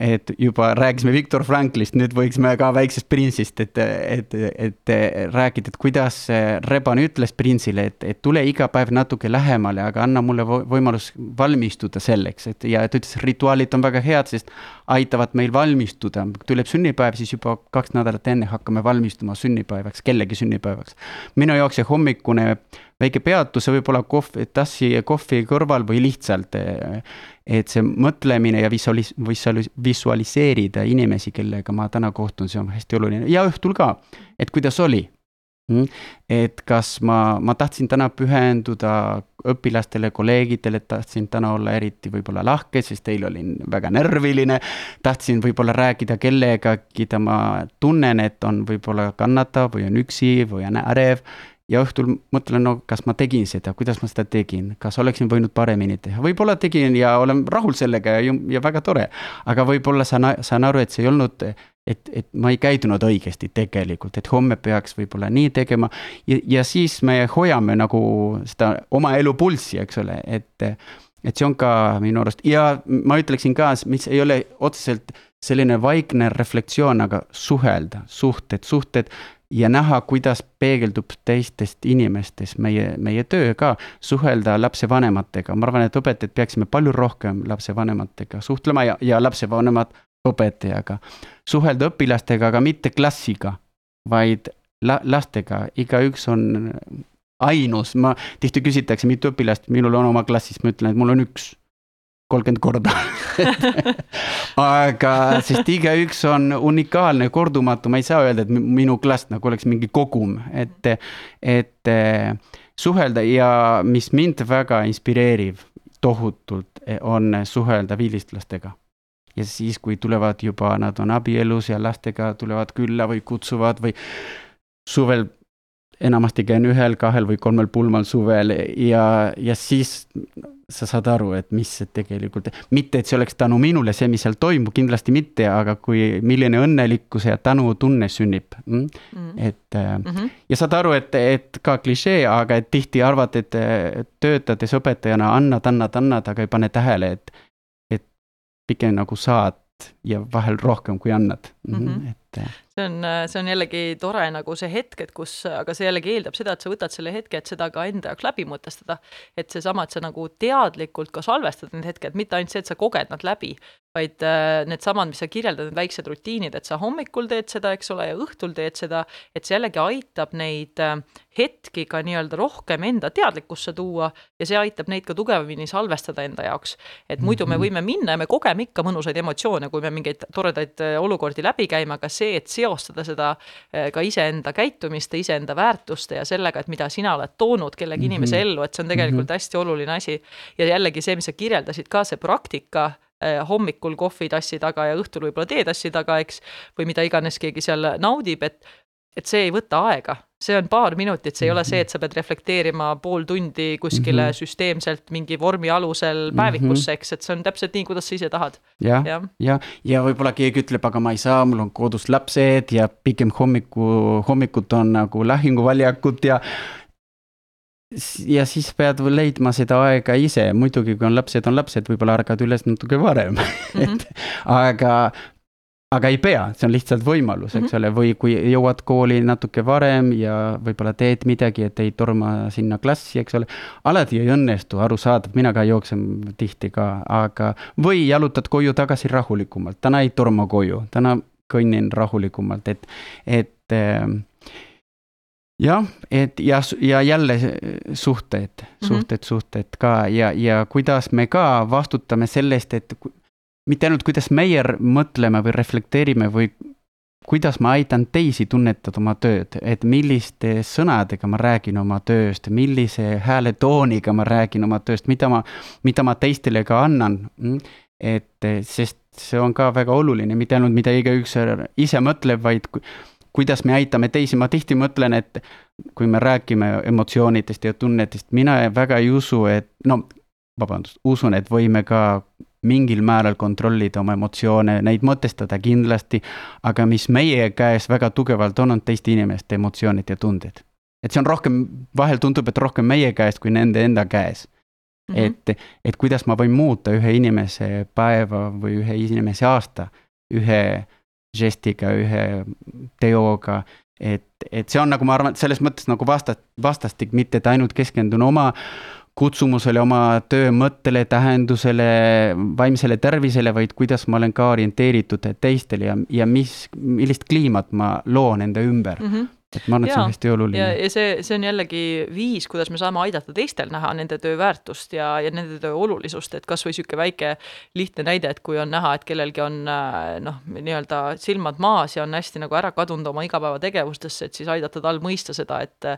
et juba rääkisime Viktor Franklist, nüüd võiksime ka Väiksest printsist, et, et, et rääkida, et kuidas Reban ütles printsile, et, et tule iga päev natuke lähemale, aga anna mulle võimalus valmistuda selleks, et ja ta ütles, rituaalid on väga head, sest aitavad meil valmistuda, tuleb sünnipäev, siis juba kaks nädalat enne hakkame valmistuma sünnipäevaks, kellegi sünnipäevaks. minu jaoks see hommikune väike peatus, võib-olla kohv, tassi kohvi kõrval või lihtsalt et see mõtlemine ja visualis-, visualis-, visualiseerida inimesi, kellega ma täna kohtun, see on hästi oluline. Ja õhtul ka, et kuidas oli? Mm.. et kas ma, ma tahtsin täna pühenduda õpilastele, kolleegidele, tahtsin täna olla eriti võib-olla lahke, sest eile olin väga närviline. tahtsin võib-olla rääkida kellegagi, keda ma tunnen, et on võib-olla kannatav või on üksi või on ärev ja õhtul mõtlen, no kas ma tegin seda, kuidas ma seda tegin, kas oleksin võinud paremini teha, võib-olla tegin ja olen rahul sellega ja, ja väga tore. aga võib-olla saan, saan aru, et see ei olnud, et, et ma ei käitunud õigesti tegelikult, et homme peaks võib-olla nii tegema. ja, ja siis me hoiame nagu seda oma elu pulssi, eks ole, et, et see on ka minu arust ja ma ütleksin ka, mis ei ole otseselt selline vaikne reflektsioon, aga suhelda, suhted, suhted ja näha, kuidas peegeldub teistest inimestest meie, meie töö ka, suhelda lapsevanematega, ma arvan, et õpetajad peaksime palju rohkem lapsevanematega suhtlema ja, ja lapsevanemad õpetajaga. suhelda õpilastega, aga mitte klassiga, vaid la-, lastega, igaüks on ainus, ma, tihti küsitakse, mitu õpilast minul on oma klassis, ma ütlen, et mul on üks kolmkümmend korda *laughs* aga, sest igaüks on unikaalne, kordumatu, ma ei saa öelda, et minu klass nagu oleks mingi kogum, et, et suhelda ja mis mind väga inspireerib tohutult, on suhelda vilistlastega. ja siis, kui tulevad juba, nad on abielus ja lastega tulevad külla või kutsuvad või suvel enamasti käin ühel, kahel või kolmel pulmal suvel ja, ja siis sa saad aru, et mis see tegelikult, mitte et see oleks tänu minule, see, mis seal toimub, kindlasti mitte, aga kui, milline õnnelikkuse ja tänutunne sünnib mm?. Mm. et mm -hmm. ja saad aru, et, et ka klišee, aga et tihti arvad, et töötades õpetajana annad, annad, annad, aga ei pane tähele, et, et pigem nagu saad ja vahel rohkem, kui annad mm. -hmm. et see on, see on jällegi tore nagu see hetk, et kus, aga see jällegi eeldab seda, et sa võtad selle hetke, et seda ka enda jaoks läbi mõtestada. et seesama, et sa nagu teadlikult ka salvestad need hetked, mitte ainult see, et sa koged nad läbi, vaid äh, needsamad, mis sa kirjeldad, need väiksed rutiinid, et sa hommikul teed seda, eks ole, ja õhtul teed seda, et see jällegi aitab neid äh, hetki ka nii-öelda rohkem enda teadlikkusse tuua ja see aitab neid ka tugevamini salvestada enda jaoks. et muidu me mhm. võime minna ja me kogeme ikka mõnusaid emotsioone, kui me mingeid toredaid äh, olukordi läbi käime, aga see, et seostada seda ka iseenda käitumiste, iseenda väärtuste ja sellega, et mida sina oled toonud kellegi mm -hmm. inimese ellu, et see on tegelikult mm -hmm. hästi oluline asi. ja jällegi see, mis sa kirjeldasid ka, see praktika Eh, hommikul kohvitassi taga ja õhtul võib-olla teetassi taga, eks, või mida iganes keegi seal naudib, et et see ei võta aega, see on paar minutit, see ei ole see, et sa pead reflekteerima pool tundi kuskile mm -hmm. süsteemselt mingi vormi alusel päevikusse, eks, et see on täpselt nii, kuidas sa ise tahad. jah, ja, ja, ja võib-olla keegi ütleb, aga ma ei saa, mul on kodus lapsed ja pigem hommiku, hommikud on nagu lahinguväljakud ja ja siis pead leidma seda aega ise, muidugi kui on lapsed, on lapsed, võib-olla ärkad üles natuke varem. Mm, *laughs* -hmm. et aga, aga ei pea, see on lihtsalt võimalus, eks mm -hmm. ole, või kui jõuad kooli natuke varem ja võib-olla teed midagi, et ei torma sinna klassi, eks ole. alati ei õnnestu, arusaadav, mina ka jooksen tihti ka, aga, või jalutad koju tagasi rahulikumalt, täna ei torma koju, täna kõnnin rahulikumalt, et, et äh, jah, et ja, ja jälle suhted, suhted mm, -hmm. suhted ka ja, ja kuidas me ka vastutame sellest, et mitte ainult, kuidas meie mõtleme või reflekteerime või kuidas ma aitan teisi tunnetada oma tööd, et milliste sõnadega ma räägin oma tööst, millise hääletooniga ma räägin oma tööst, mida ma, mida ma teistele ka annan. Mm, et sest see on ka väga oluline, mitte ainult, mida igaüks ise mõtleb, vaid kuidas me aitame teisi, ma tihti mõtlen, et kui me räägime emotsioonidest ja tunnetest, mina väga ei usu, et no vabandust, usun, et võime ka mingil määral kontrollida oma emotsioone, neid mõtestada kindlasti, aga mis meie käes väga tugevalt on, on teiste inimeste emotsioonid ja tunded. et see on rohkem, vahel tundub, et rohkem meie käes kui nende enda käes mm. -hmm. et, et kuidas ma võin muuta ühe inimese päeva või ühe inimese aasta ühe žestiga, ühe teoga. et, et see on nagu ma arvan, et selles mõttes nagu vastas, vastastik, mitte et ainult keskendun oma kutsumusele, oma töö mõttele, tähendusele, vaimsele tervisele, vaid kuidas ma olen ka orienteeritud teistele ja, ja mis, millist kliimat ma loon enda ümber mm. -hmm et ma arvan, et see on hästi oluline. ja, see, see on jällegi viis, kuidas me saame aidata teistel näha nende töö väärtust ja, ja nende töö olulisust, et kasvõi niisugune väike lihtne näide, et kui on näha, et kellelgi on äh, noh, nii-öelda silmad maas ja on hästi nagu ära kadunud oma igapäevategevustesse, et siis aidata tal mõista seda, et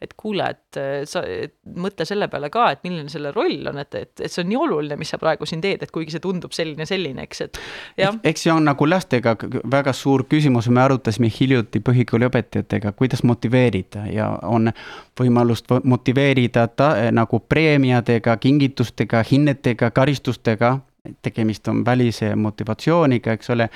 et kuule, et sa et mõtle selle peale ka, et milline selle roll on, et, et, et see on nii oluline, mis sa praegu siin teed, et kuigi see tundub selline, selline, eks, et jah. eks see on nagu lastega väga suur küsimus, me arutasime hiljuti põhikooli õpetajatega kuidas motiveerida ja on võimalust motiveerida ta nagu preemiadega, kingitustega, hinnetega, karistustega. tegemist on välise motivatsiooniga, eks ole,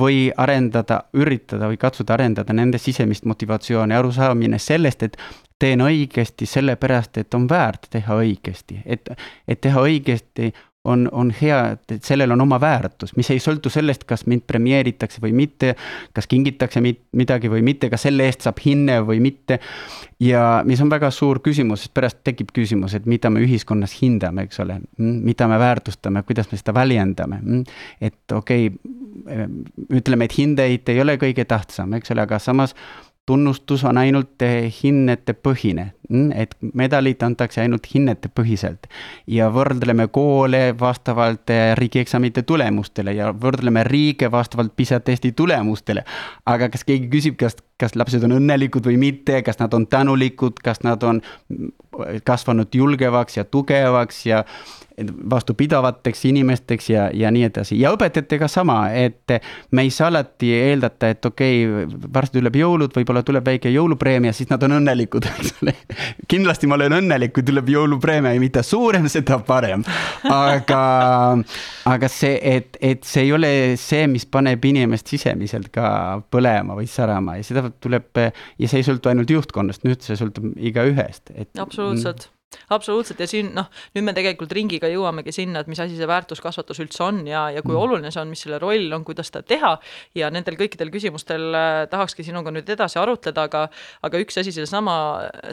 või arendada, üritada või katsuda arendada nende sisemist motivatsiooni, arusaamine sellest, et teen õigesti sellepärast, et on väärt teha õigesti, et, et teha õigesti on, on hea, et sellel on oma väärtus, mis ei sõltu sellest, kas mind premeeritakse või mitte, kas kingitakse midagi või mitte, kas selle eest saab hinne või mitte. ja mis on väga suur küsimus, sest pärast tekib küsimus, et mida me ühiskonnas hindame, eks ole, mida me väärtustame, kuidas me seda väljendame. et okei okay,, ütleme, et hindeid ei ole kõige tähtsam, eks ole, aga samas tunnustus on ainult hinnete põhine, mm, et medalid antakse ainult hinnete põhiselt. ja võrdleme koole vastavalt eh, riigieksamite tulemustele ja võrdleme riike vastavalt PISA testi tulemustele. aga kas keegi küsib, kas, kas lapsed on õnnelikud või mitte, kas nad on tänulikud, kas nad on kasvanud julgevaks ja tugevaks ja vastupidavateks inimesteks ja, ja nii edasi ja õpetajatega sama, et me ei saa alati eeldata, et okei okay,, varsti tuleb jõulud, võib-olla tuleb väike jõulupreemia, siis nad on õnnelikud, eks ole. kindlasti ma olen õnnelik, kui tuleb jõulupreemia ja mida suurem, seda parem. aga, aga see, et, et see ei ole see, mis paneb inimest sisemiselt ka põlema või särama ja seda tuleb ja see ei sõltu ainult juhtkonnast, nüüd see sõltub igaühest, et. absoluutselt absoluutselt ja siin noh, nüüd me tegelikult ringiga jõuamegi sinna, et mis asi see väärtuskasvatus üldse on ja, ja kui mm. oluline see on, mis selle roll on, kuidas seda teha. ja nendel kõikidel küsimustel äh, tahakski sinuga nüüd edasi arutleda, aga, aga üks asi sellesama,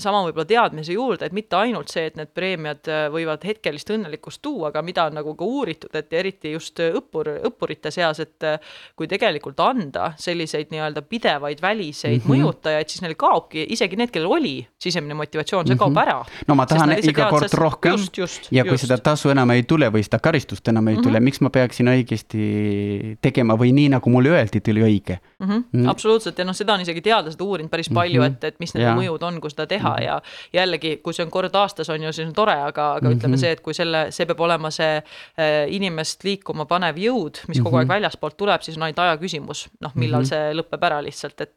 sama võib-olla teadmise juurde, et mitte ainult see, et need preemiad äh, võivad hetkelist õnnelikkust tuua, aga mida on nagu ka uuritud, et eriti just õppur, õppurite seas, et äh, kui tegelikult anda selliseid nii-öelda pidevaid väliseid mm -hmm. mõjutajaid, siis neil kaobki, isegi need, kellel oli sisemine motivatsioon, see mm -hmm. kaob ära. no ma tahan tahan iga kord sest... rohkem just, just, ja kui just. seda tasu enam ei tule või seda karistust enam ei mm -hmm. tule, miks ma peaksin õigesti tegema või nii, nagu mulle öeldi, tuli õige mm. -hmm. Mm. absoluutselt ja noh, seda on isegi teadlased uurinud päris palju mm, -hmm. et, et mis need ja. mõjud on, kui seda teha mm -hmm. ja jällegi, kui see on kord aastas, on ju, siis on tore, aga, aga mm -hmm. ütleme see, et kui selle, see peab olema see äh, inimest liikuma panev jõud, mis kogu mm -hmm. aeg väljaspoolt tuleb, siis on ainult aja küsimus, noh, millal mm -hmm. see lõpeb ära lihtsalt, et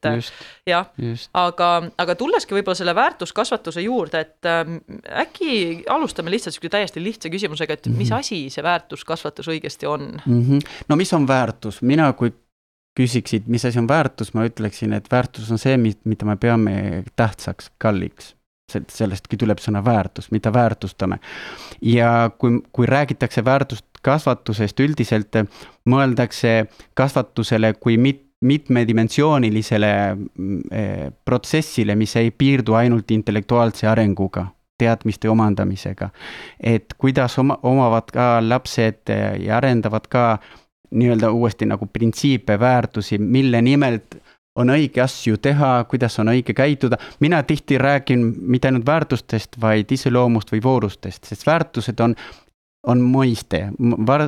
jah, aga, aga tulleski võib-olla selle väärtuskasvatuse juurde, et äh, äkki alustame lihtsalt sihuke täiesti lihtsa küsimusega, et mis mhm. asi see väärtuskasvatus õigesti on mm? -hmm. no mis on väärtus, mina kui küsiksid, mis asi on väärtus, ma ütleksin, et väärtus on see, mida me peame tähtsaks, kalliks sellestki tuleb sõna väärtus, mida väärtustame. ja kui, kui räägitakse väärtust kasvatusest, üldiselt mõeldakse kasvatusele kui mit-, mitmedimensioonilisele mm, eh, protsessile, mis ei piirdu ainult intellektuaalse arenguga teadmiste omandamisega. et kuidas oma, omavad ka lapsed ja arendavad ka nii-öelda uuesti nagu printsiipe, väärtusi, mille nimelt on õige asju teha, kuidas on õige käituda. mina tihti räägin mitte ainult väärtustest, vaid iseloomust või voorustest, sest väärtused on on mõiste,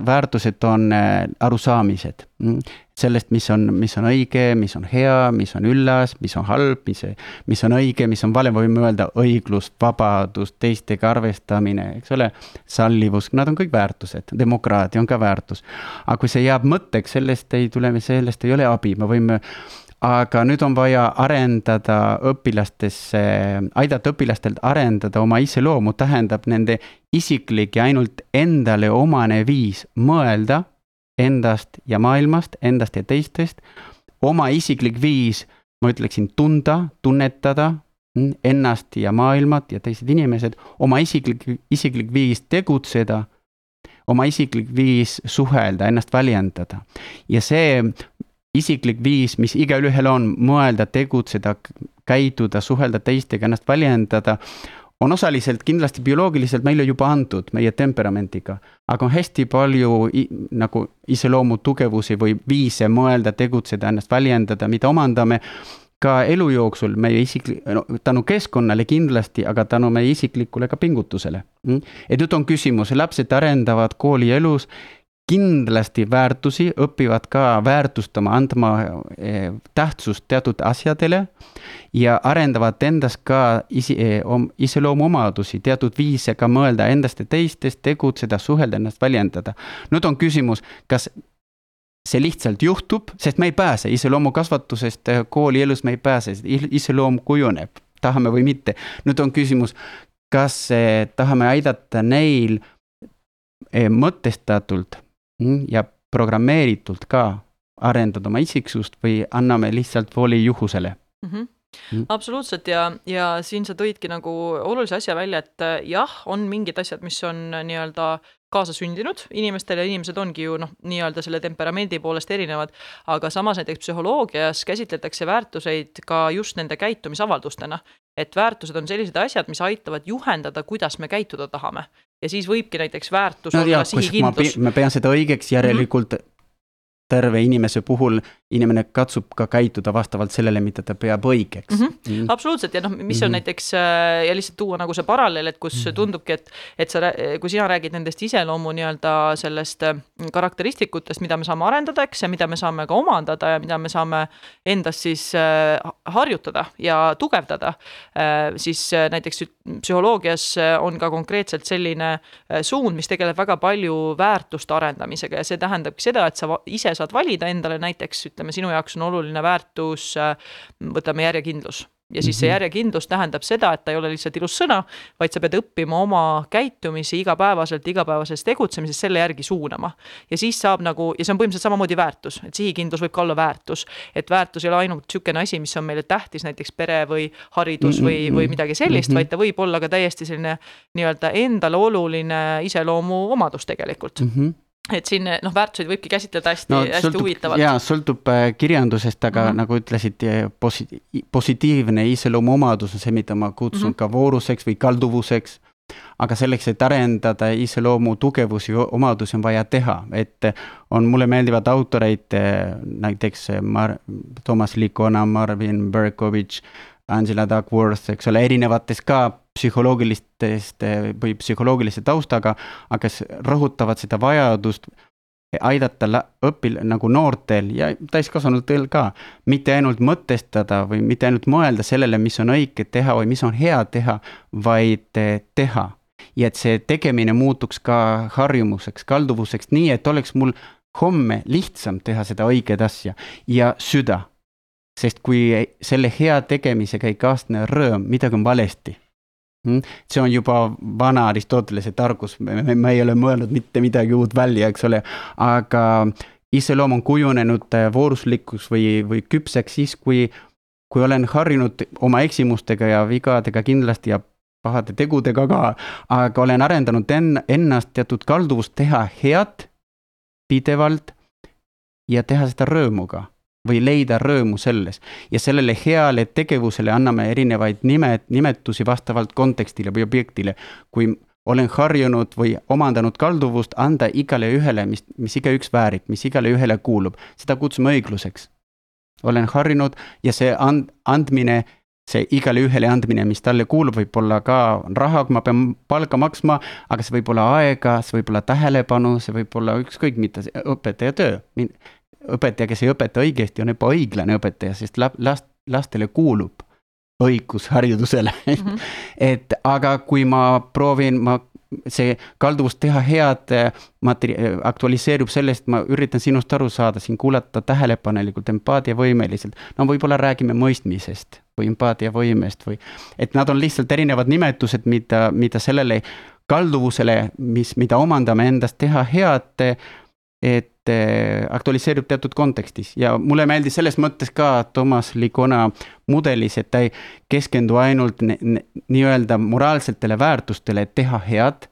väärtused on äh, arusaamised mm. sellest, mis on, mis on õige, mis on hea, mis on üllas, mis on halb, mis, mis on õige, mis on vale, võime öelda õiglus, vabadus, teistega arvestamine, eks ole. sallivus, nad on kõik väärtused, demokraatia on ka väärtus. aga kui see jääb mõtteks, sellest ei tule, sellest ei ole abi, me võime aga nüüd on vaja arendada õpilastesse, aidata õpilastel arendada oma iseloomu, tähendab nende isiklik ja ainult endale omane viis mõelda endast ja maailmast, endast ja teistest. oma isiklik viis, ma ütleksin, tunda, tunnetada ennast ja maailmat ja teised inimesed, oma isiklik, isiklik viis tegutseda oma isiklik viis suhelda, ennast väljendada. ja see isiklik viis, mis igaühel on, mõelda, tegutseda, käituda, suhelda teistega, ennast väljendada, on osaliselt kindlasti bioloogiliselt meile juba antud meie temperamendiga, aga on hästi palju nagu iseloomu tugevusi või viise mõelda, tegutseda, ennast väljendada, mida omandame ka elu jooksul meie isiklik, no tänu keskkonnale kindlasti, aga tänu meie isiklikule ka pingutusele. Mm? et nüüd on küsimus, lapsed arendavad koolielus kindlasti väärtusi, õpivad ka väärtustama, andma eh, tähtsust teatud asjadele ja arendavad endas ka isi, eh, iseloomuomadusi, teatud viise ka mõelda endast ja teistest, tegutseda, suhelda, ennast väljendada. nüüd on küsimus, kas see lihtsalt juhtub, sest me ei pääse iseloomukasvatusest eh, koolielus, me ei pääse, iseloom kujuneb, tahame või mitte. nüüd on küsimus, kas tahame aidata neil mõtestatult ja programmeeritult ka arendada oma isiksust või anname lihtsalt vooli juhusele mm. -hmm. Mm. absoluutselt ja, ja siin sa tõidki nagu olulise asja välja, et jah, on mingid asjad, mis on nii-öelda kaasasündinud inimestel ja inimesed ongi ju noh, nii-öelda selle temperamendi poolest erinevad, aga samas näiteks psühholoogias käsitletakse väärtuseid ka just nende käitumisavaldustena. et väärtused on sellised asjad, mis aitavad juhendada, kuidas me käituda tahame. ja siis võibki näiteks väärtus no, olla sihikindlus. ma pean seda õigeks, järelikult mm -hmm terve inimese puhul inimene katsub ka käituda vastavalt sellele, mida ta peab õigeks mm. -hmm. Mm. absoluutselt ja noh, mis on mm -hmm. näiteks äh, ja lihtsalt tuua nagu see paralleel, et kus mm -hmm. tundubki, et, et sa, kui sina räägid nendest iseloomu nii-öelda sellest äh, karakteristikutest, mida me saame arendada, eks, ja mida me saame ka omandada ja mida me saame endas siis äh, harjutada ja tugevdada, siis näiteks psühholoogias on ka konkreetselt selline suund, mis tegeleb väga palju väärtuste arendamisega ja see tähendabki seda, et sa ise saad valida endale näiteks, ütleme, sinu jaoks on oluline väärtus, võtame järjekindlus ja siis see mhm. järjekindlus tähendab seda, et ta ei ole lihtsalt ilus sõna, vaid sa pead õppima oma käitumisi igapäevaselt, igapäevases tegutsemises selle järgi suunama. ja siis saab nagu, ja see on põhimõtteliselt samamoodi väärtus, et sihikindlus võib ka olla väärtus. et väärtus ei ole ainult niisugune asi, mis on meile tähtis, näiteks pere või haridus või, või midagi sellist, mhm. vaid ta võib olla ka täiesti selline nii-öelda endale oluline iseloomuomadus tegelikult mm. -hmm et siin noh, väärtuseid võibki käsitleda hästi no,, hästi sõltub, huvitavalt. jaa, sõltub äh, kirjandusest, aga mm -hmm. nagu ütlesid, posi-, positiivne iseloomuomadus on see, mida ma kutsun mm -hmm. ka vooruseks või kalduvuseks. aga selleks, et arendada iseloomu tugevusi, omadusi on vaja teha, et on, mulle meeldivad autoreid, näiteks Mar-, Toomas Likona, Marvin Berkovitš, Angela Duckworth, eks ole, erinevatest ka psühholoogilistest või psühholoogilise taustaga, aga kes rõhutavad seda vajadust aidata õpil-, nagu noortel ja täiskasvanutel ka, mitte ainult mõtestada või mitte ainult mõelda sellele, mis on õige teha või mis on hea teha, vaid teha. ja et see tegemine muutuks ka harjumuseks, kalduvuseks, nii et oleks mul homme lihtsam teha seda õiget asja ja süda. sest kui selle hea tegemisega ei kaasne rõõm, midagi on valesti? See on juba vana Aristotelese targus, me ei ole mõelnud mitte midagi uut välja, eks ole, aga iseloom on kujunenud äh, vooruslikuks või, või küpseks siis, kui, kui olen harjunud oma eksimustega ja vigadega kindlasti ja pahade tegudega ka, aga olen arendanud enn-, ennast teatud kalduvust teha head pidevalt ja teha seda rõõmuga või leida rõõmu selles. ja sellele heale tegevusele anname erinevaid nimed, nimetusi vastavalt kontekstile või objektile. kui olen harjunud või omandanud kalduvust anda igale ühele, mis, mis igaüks väärib, mis igale ühele kuulub, seda kutsume õigluseks. olen harjunud ja see and-, andmine, see igale ühele andmine, mis talle kuulub, võib olla ka raha, ma pean palka maksma, aga see võib olla aega, see võib olla tähelepanu, see võib olla ükskõik mida, õpetaja töö õpetaja, kes ei õpeta õigesti, on ebaõiglane õpetaja, sest last, lastele kuulub õigus haridusele mm. -hmm. *laughs* et aga kui ma proovin, ma, see kalduvus teha head materi-, aktualiseerub sellest, ma üritan sinust aru saada, siin kuulata tähelepanelikult, empaatiavõimeliselt. no võib-olla räägime mõistmisest või empaatiavõimest või, et nad on lihtsalt erinevad nimetused, mida, mida sellele kalduvusele, mis, mida omandame endast teha head, et Eh, aktualiseerub teatud kontekstis. Ja mulle meeldis selles mõttes ka Toomas Likona mudelis, et ta ei keskendu ainult nii-öelda moraalsetele väärtustele, et teha head,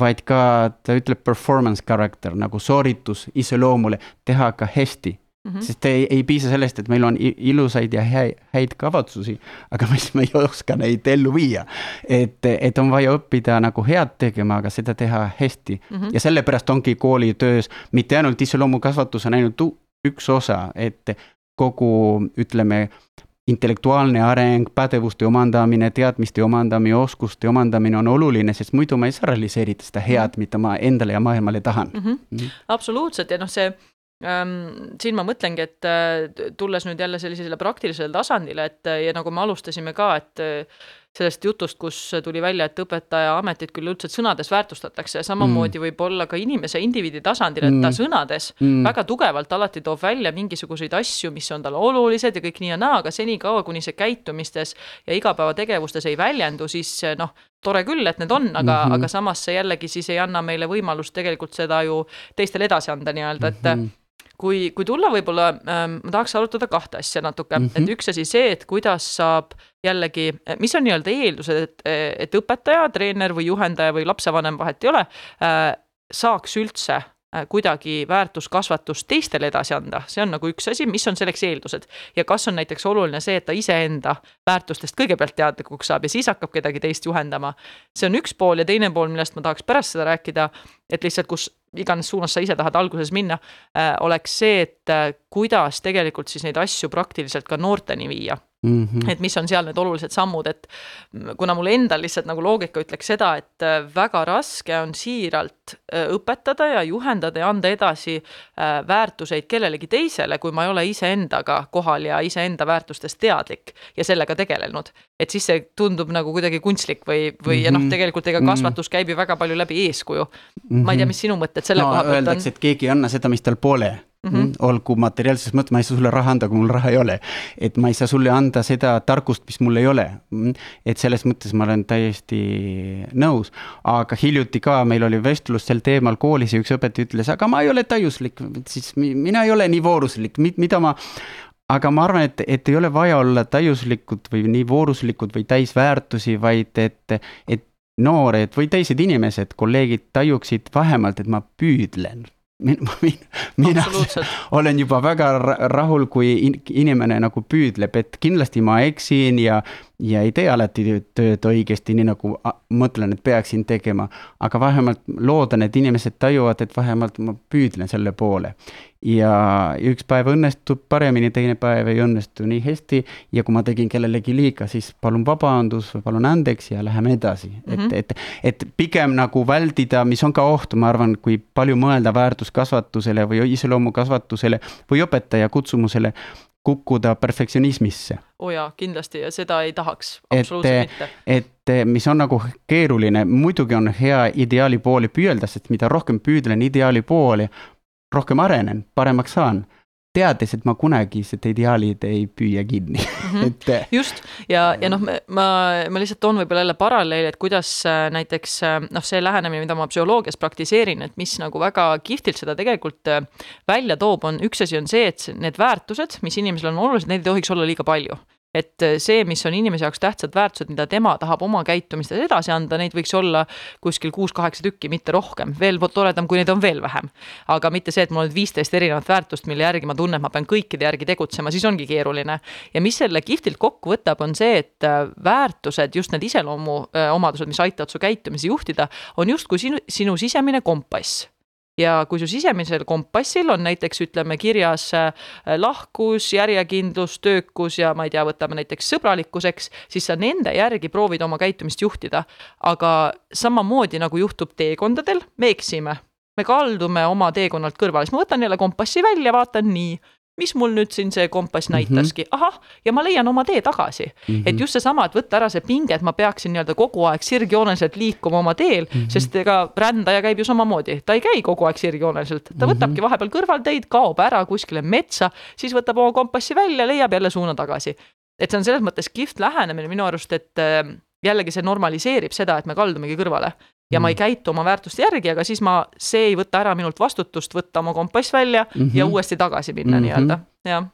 vaid ka ta ütleb performance character nagu sooritus iseloomule, teha ka hästi Mm -hmm. sest ei, ei piisa sellest, et meil on ilusaid ja häid, häid kavatsusi, aga *laughs* me, me ei oska neid ellu viia. et, et on vaja õppida nagu head tegema, aga seda teha hästi mm. -hmm. ja sellepärast ongi koolitöös mitte ainult iseloomukasvatus on ainult üks osa, et kogu ütleme, intellektuaalne areng, pädevuste omandamine, teadmiste omandamine, oskuste omandamine on oluline, sest muidu ma ei saa realiseerida seda head, mhm. mida ma endale ja maailmale tahan mm. -hmm. Mm -hmm. absoluutselt ja noh, see siin ma mõtlengi, et äh, tulles nüüd jälle sellisele praktilisele tasandile, et äh, ja nagu me alustasime ka, et äh, sellest jutust, kus tuli välja, et õpetaja ametit küll üldse sõnades väärtustatakse, samamoodi mm. võib olla ka inimese indiviidi tasandil, et ta mm. sõnades mm. väga tugevalt alati toob välja mingisuguseid asju, mis on talle olulised ja kõik nii ja naa, aga senikaua, kuni see käitumistes ja igapäevategevustes ei väljendu, siis noh, tore küll, et need on, aga mm, -hmm. aga samas see jällegi siis ei anna meile võimalust tegelikult seda ju teistele edasi anda nii-öelda, et mm -hmm kui, kui tulla võib-olla ähm,, ma tahaks arutada kahte asja natuke mm, -hmm. et üks asi see, et kuidas saab jällegi, mis on nii-öelda eeldused, et, et õpetaja, treener või juhendaja või lapsevanem, vahet ei ole äh,, saaks üldse Äh, kuidagi väärtuskasvatust teistele edasi anda, see on nagu üks asi, mis on selleks eeldused. ja kas on näiteks oluline see, et ta iseenda väärtustest kõigepealt teadlikuks saab ja siis hakkab kedagi teist juhendama. see on üks pool ja teine pool, millest ma tahaks pärast seda rääkida, et lihtsalt kus iganes suunas sa ise tahad alguses minna äh,, oleks see, et äh, kuidas tegelikult siis neid asju praktiliselt ka noorteni viia Mm -hmm. et mis on seal need olulised sammud, et kuna mul endal lihtsalt nagu loogika ütleks seda, et äh, väga raske on siiralt äh, õpetada ja juhendada ja anda edasi äh, väärtuseid kellelegi teisele, kui ma ei ole iseendaga kohal ja iseenda väärtustest teadlik ja sellega tegelenud. et siis see tundub nagu kuidagi kunstlik või, või mm -hmm. ja noh, mhm. tegelikult ega mhm. kasvatus käib ju väga palju läbi eeskuju mm. -hmm. ma ei tea, mis sinu mõtted selle no, koha pealt on? Öeldakse, et keegi ei anna seda, mis tal pole Mm -hmm. olgu materiaalses mõttes, ma ei saa sulle raha anda, kui mul raha ei ole. et ma ei saa sulle anda seda tarkust, mis mul ei ole. Mhm. et selles mõttes ma olen täiesti nõus, aga hiljuti ka meil oli vestlus sel teemal koolis ja üks õpetaja ütles, aga ma ei ole täiuslik, siis mina ei ole nii vooruslik, mida ma aga ma arvan, et, et ei ole vaja olla täiuslikud või nii vooruslikud või täis väärtusi, vaid et, et noored või teised inimesed, kolleegid tajuksid vähemalt, et ma püüdlen *laughs* mina, mina olen juba väga rahul, kui inimene nagu püüdleb, et kindlasti ma eksin ja, ja ei tee alati tööd õigesti, nii nagu mõtlen, et peaksin tegema. aga vähemalt loodan, et inimesed tajuvad, et vähemalt ma püüdlen selle poole ja üks päev õnnestub paremini, teine päev ei õnnestu nii hästi ja kui ma tegin kellelegi liiga, siis palun vabandus või palun andeks ja läheme edasi mm. -hmm. et, et, et pigem nagu vältida, mis on ka oht, ma arvan, kui palju mõelda väärtuskasvatusele või iseloomukasvatusele või õpetaja kutsumusele, kukkuda perfektsionismisse. oo jaa, kindlasti ja seda ei tahaks, absoluutselt et, mitte. et mis on nagu keeruline, muidugi on hea ideaali poole püüelda, sest mida rohkem püüdlen ideaali poole, rohkem arenen, paremaks saan teades, et ma kunagi seda ideaalid ei püüa kinni mm. -hmm. *laughs* et. Just ja, ja noh, ma, ma lihtsalt toon võib-olla jälle paralleeli, et kuidas äh, näiteks äh, noh, see lähenemine, mida ma psühholoogias praktiseerin, et mis nagu väga kihvtilt seda tegelikult äh, välja toob, on üks asi on see, et need väärtused, mis inimesel on olulised, neid ei tohiks olla liiga palju et äh, see, mis on inimese jaoks tähtsad väärtused, mida tema tahab oma käitumistes edasi anda, neid võiks olla kuskil kuus-kaheksa tükki, mitte rohkem. veel toredam, kui neid on veel vähem. aga mitte see, et mul on viisteist erinevat väärtust, mille järgi ma tunnen, et ma pean kõikide järgi tegutsema, siis ongi keeruline. ja mis selle kihvtilt kokku võtab, on see, et äh, väärtused, just need iseloomuomadused, mis aitavad su käitumisi juhtida, on justkui sinu, sinu sisemine kompass ja kui su sisemisel kompassil on näiteks ütleme kirjas äh, lahkus, järjekindlus, töökus ja ma ei tea, võtame näiteks sõbralikkuseks, siis sa nende järgi proovid oma käitumist juhtida. aga samamoodi nagu juhtub teekondadel, me eksime. Me kaldume oma teekonnalt kõrvale, siis ma võtan jälle kompassi välja, vaatan nii, mis mul nüüd siin see kompass mhm. näitaski mm, -hmm. ahah, ja ma leian oma tee tagasi mm. -hmm. et just seesama, et võtta ära see pinge, et ma peaksin nii-öelda kogu aeg sirgjooneliselt liikuma oma teel mm, -hmm. sest ega rändaja käib ju samamoodi, ta ei käi kogu aeg sirgjooneliselt, ta mm -hmm. võtabki vahepeal kõrvalteid, kaob ära kuskile metsa, siis võtab oma kompassi välja, leiab jälle suuna tagasi. et see on selles mõttes kihvt lähenemine minu arust, et äh, jällegi see normaliseerib seda, et me kaldumegi kõrvale ja mm. ma ei mm. käitu oma väärtuste järgi, aga siis ma, see ei võta ära minult vastutust võtta oma kompass välja mm -hmm. ja uuesti tagasi minna mm -hmm. nii-öelda, jah.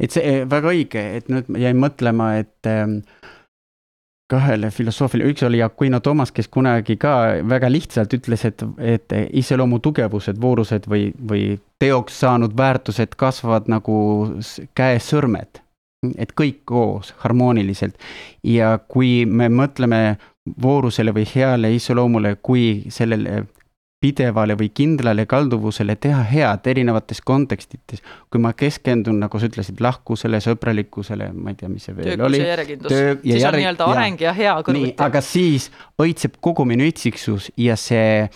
et see eh, väga õige, et nüüd jäin mõtlema, et ähm, kahele filosoofile, üks oli Aquino Toomas, kes kunagi ka väga lihtsalt ütles, et, et iseloomu tugevused, voorused või, või teoks saanud väärtused kasvavad nagu käes-sõrmed. et kõik koos harmooniliselt ja kui me mõtleme voorusele või heale iseloomule kui sellele pidevale või kindlale kalduvusele teha head erinevates kontekstides. kui ma keskendun, nagu sa ütlesid, lahkusele, sõbralikkusele, ma ei tea, mis see veel Töökus oli. Töö, siis järg, on nii-öelda areng ja, ja hea kõrvuti. aga siis õitseb kogu minu itsiksus ja see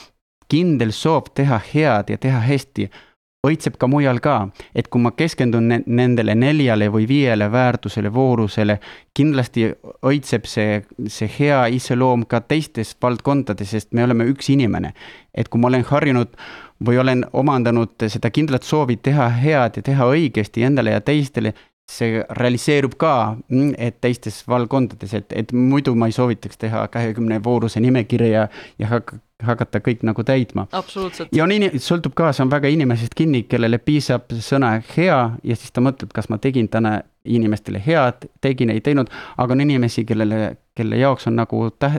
kindel soov teha head ja teha hästi õitseb ka mujal ka, et kui ma keskendun ne nendele neljale või viiele väärtusele, voorusele, kindlasti õitseb see, see hea iseloom ka teistes valdkondades, sest me oleme üks inimene. et kui ma olen harjunud või olen omandanud seda kindlat soovi teha head ja teha õigesti endale ja teistele, see realiseerub ka, mm, et teistes valdkondades, et, et muidu ma ei soovitaks teha kahekümne vooruse nimekirja ja hakka hakata kõik nagu täitma. ja on in-, sõltub ka, see on väga inimesest kinni, kellele piisab sõna hea ja siis ta mõtleb, kas ma tegin täna inimestele head, tegin, ei teinud, aga on inimesi, kellele, kelle jaoks on nagu täh-,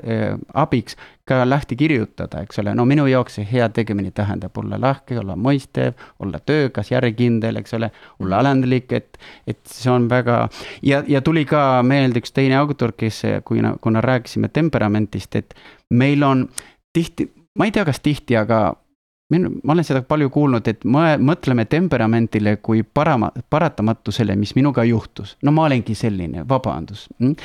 abiks ka lahti kirjutada, eks ole, no minu jaoks see hea tegemine tähendab olla lahke, olla mõistev, olla töökas, järjekindel, eks ole, olla alandlik, et, et see on väga ja, ja tuli ka meelde üks teine autor, kes, kui, kuna rääkisime temperamentist, et meil on tihti, ma ei tea, kas tihti, aga min-, ma olen seda palju kuulnud, et me mõtleme temperamentile kui parama, paratamatusele, mis minuga juhtus. no ma olengi selline, vabandust. Mm.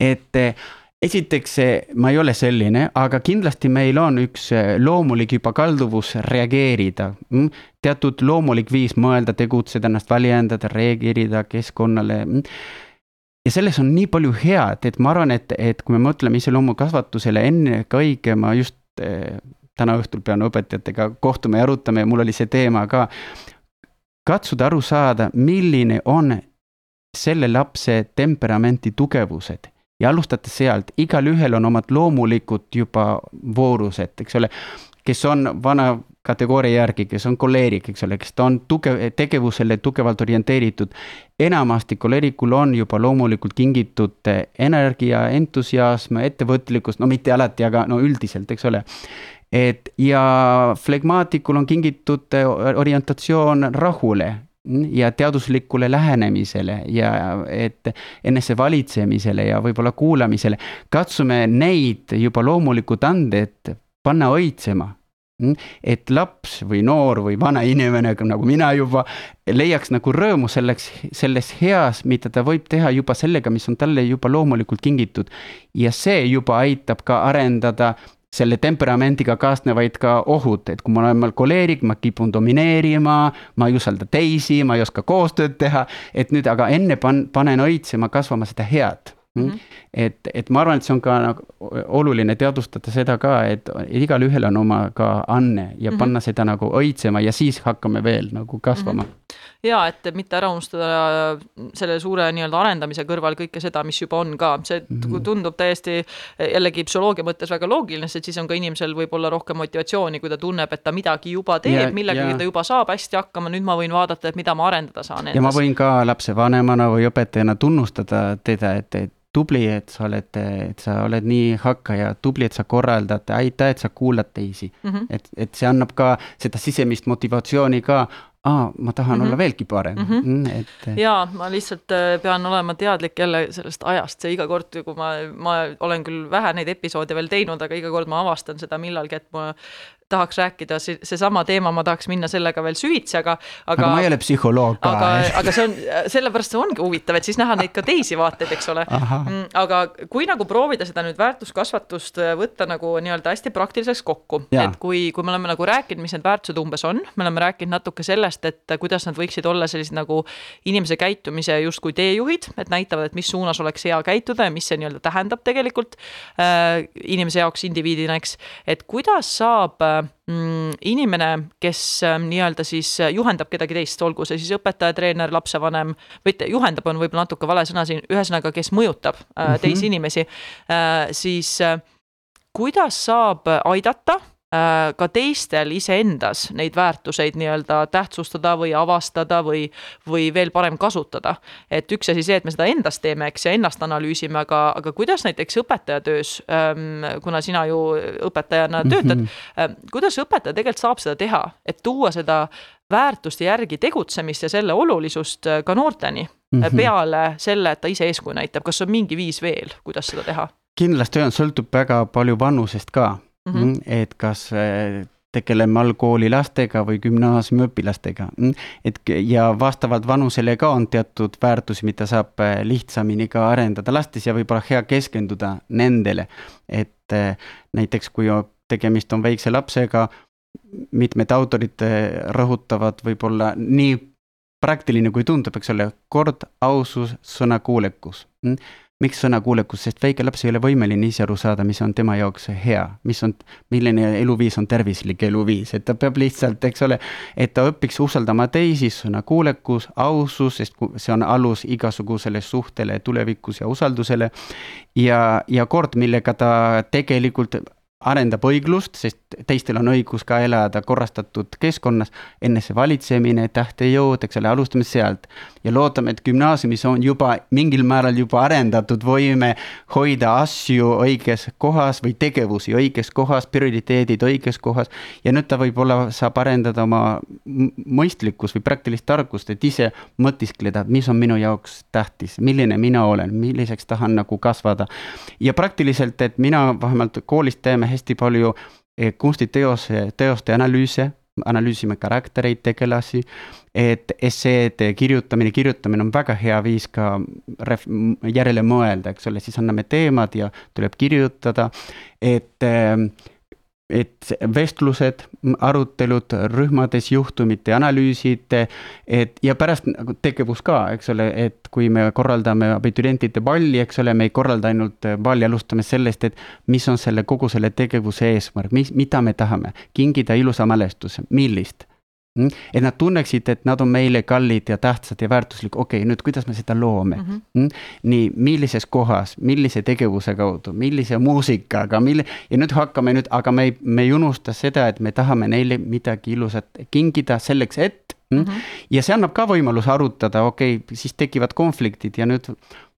et eh, esiteks, ma ei ole selline, aga kindlasti meil on üks eh, loomulik juba kalduvus reageerida. Mm. teatud loomulik viis mõelda, tegutseda, ennast väljendada, reageerida keskkonnale mm. ja selles on nii palju head, et ma arvan, et, et kui me mõtleme iseloomukasvatusele ennekõike, ma just eh, täna õhtul pean õpetajatega kohtuma ja arutama ja mul oli see teema ka. katsuda aru saada, milline on selle lapse temperamenti tugevused ja alustada sealt, igalühel on omad loomulikud juba voorused, eks ole, kes on vana kategooria järgi, kes on koleerik, eks ole, kes ta on tugev, tegevusele tugevalt orienteeritud. enamasti koleerikul on juba loomulikult kingitud energia, entusiasm, ettevõtlikkus, no mitte alati, aga no üldiselt, eks ole. Et ja flegmaatikul on kingitud orientatsioon rahule ja teaduslikule lähenemisele ja et enesevalitsemisele ja võib-olla kuulamisele. katsume neid juba loomulikud anded panna õitsema et laps või noor või vana inimene, nagu mina juba, leiaks nagu rõõmu selleks, selles heas, mida ta võib teha juba sellega, mis on talle juba loomulikult kingitud. ja see juba aitab ka arendada selle temperamendiga kaasnevaid ka ohud, et kui ma olen koleerik, ma kipun domineerima, ma ei usalda teisi, ma ei oska koostööd teha, et nüüd aga enne pan-, panen õitsema, kasvama seda head Mm -hmm. et, et ma arvan, et see on ka nagu oluline teadvustada seda ka, et igalühel on oma ka anne ja mm -hmm. panna seda nagu õitsema ja siis hakkame veel nagu kasvama mm. -hmm. Ja et mitte ära unustada selle suure nii-öelda arendamise kõrval kõike seda, mis juba on ka, see -hmm. tundub täiesti jällegi psühholoogia mõttes väga loogiline, sest siis on ka inimesel võib-olla rohkem motivatsiooni, kui ta tunneb, et ta midagi juba teeb, millegagi ta juba saab hästi hakkama, nüüd ma võin vaadata, et mida ma arendada saan. ja ma võin ka lapsevanemana või õpetajana tunnustada teda, et, et tubli, et sa oled, et sa oled nii hakkaja, tubli, et sa korraldad, aitäh, et sa kuulad teisi mm. -hmm. et, et see annab ka seda sisemist motivatsiooni ka, aa, ma tahan mm -hmm. olla veelgi parem mhm. mm. -hmm. et. jaa, ma lihtsalt äh, pean olema teadlik jälle sellest ajast, see iga kord, kui ma, ma olen küll vähe neid episoode veel teinud, aga iga kord ma avastan seda millalgi, et ma tahaks rääkida, see, seesama teema, ma tahaks minna sellega veel süvitsi, aga, aga. aga ma ei ole psühholoog ka. aga, aga see on, sellepärast see ongi huvitav, et siis näha neid ka teisi vaateid, eks ole. Mm, aga kui nagu proovida seda nüüd väärtuskasvatust äh, võtta nagu nii-öelda hästi praktiliseks kokku, et kui, kui me oleme nagu rääkinud, mis need väärtused umbes on, me oleme rääkinud natuke sellest, et kuidas nad võiksid olla sellised nagu inimese käitumise justkui teejuhid, et näitavad, et mis suunas oleks hea käituda ja mis see nii-öelda tähendab tegelikult äh, inimese jaoks indiviidina, eks. et kuidas saab äh, mm, inimene, kes ähm, nii-öelda siis äh, juhendab kedagi teist, olgu see siis õpetaja, treener, lapsevanem või juhendab, on võib-olla natuke vale sõna siin, ühesõnaga, kes mõjutab mm -hmm. teisi inimesi, äh, siis kuidas saab aidata ka teistel iseendas neid väärtuseid nii-öelda tähtsustada või avastada või, või veel parem kasutada. et üks asi see, et me seda endas teeme, eks, ja ennast analüüsime, aga, aga kuidas näiteks õpetajatöös, ähm, kuna sina ju õpetajana töötad mm, -hmm. kuidas õpetaja tegelikult saab seda teha, et tuua seda väärtuste järgi tegutsemist ja selle olulisust äh, ka noorteni mm -hmm. peale selle, et ta ise eeskuju näitab, kas on mingi viis veel, kuidas seda teha? kindlasti on, sõltub väga palju vanusest ka mm. -hmm. et kas äh, tegeleme algkooli lastega või gümnaasiumi õpilastega. Mm, et ja vastavalt vanusele ka on teatud väärtusi, mida saab äh, lihtsamini ka arendada lastes ja võib-olla hea keskenduda nendele. et äh, näiteks, kui tegemist on väikse lapsega, mitmed autorid rõhutavad võib-olla nii praktiline kui tundub, eks ole, kord, ausus, sõnakuulekus mm miks sõnakuulekus, sest väike laps ei ole võimeline ise aru saada, mis on tema jaoks hea, mis on, milline eluviis on tervislik eluviis, et ta peab lihtsalt, eks ole, et ta õpiks usaldama teisi, sõnakuulekus, ausus, sest see on alus igasugusele suhtele tulevikus ja usaldusele. ja, ja kord, millega ta tegelikult arendab õiglust, sest teistel on õigus ka elada korrastatud keskkonnas, enesevalitsemine, tähtejõud, eks ole, alustame sealt. ja loodame, et gümnaasiumis on juba mingil määral juba arendatud võime hoida asju õiges kohas või tegevusi õiges kohas, prioriteedid õiges kohas. ja nüüd ta võib-olla saab arendada oma mõistlikkus või praktilist tarkust, et ise mõtiskleda, mis on minu jaoks tähtis, milline mina olen, milliseks tahan nagu kasvada. ja praktiliselt, et mina vähemalt koolis teeme hästi palju eh, kunstiteose, teoste analüüse, analüüsime karaktereid, tegelasi, et esseede kirjutamine, kirjutamine on väga hea viis ka ref-, järele mõelda, eks ole, siis anname teemad ja tuleb kirjutada, et äh, et vestlused, arutelud rühmades, juhtumite analüüsid, et ja pärast nagu tegevus ka, eks ole, et kui me korraldame abiturientide balli, eks ole, me ei korralda ainult balli, alustame sellest, et mis on selle kogu selle tegevuse eesmärk, mis, mida me tahame, kingida ilusa mälestuse, millist? Et nad tunneksid, et nad on meile kallid ja tähtsad ja väärtuslikud, okei okay,, nüüd kuidas me seda loome mm. -hmm. nii, millises kohas, millise tegevuse kaudu, millise muusikaga, mille ja nüüd hakkame nüüd, aga me ei, me ei unusta seda, et me tahame neile midagi ilusat kingida selleks, et mm. -hmm. ja see annab ka võimaluse arutada, okei okay,, siis tekivad konfliktid ja nüüd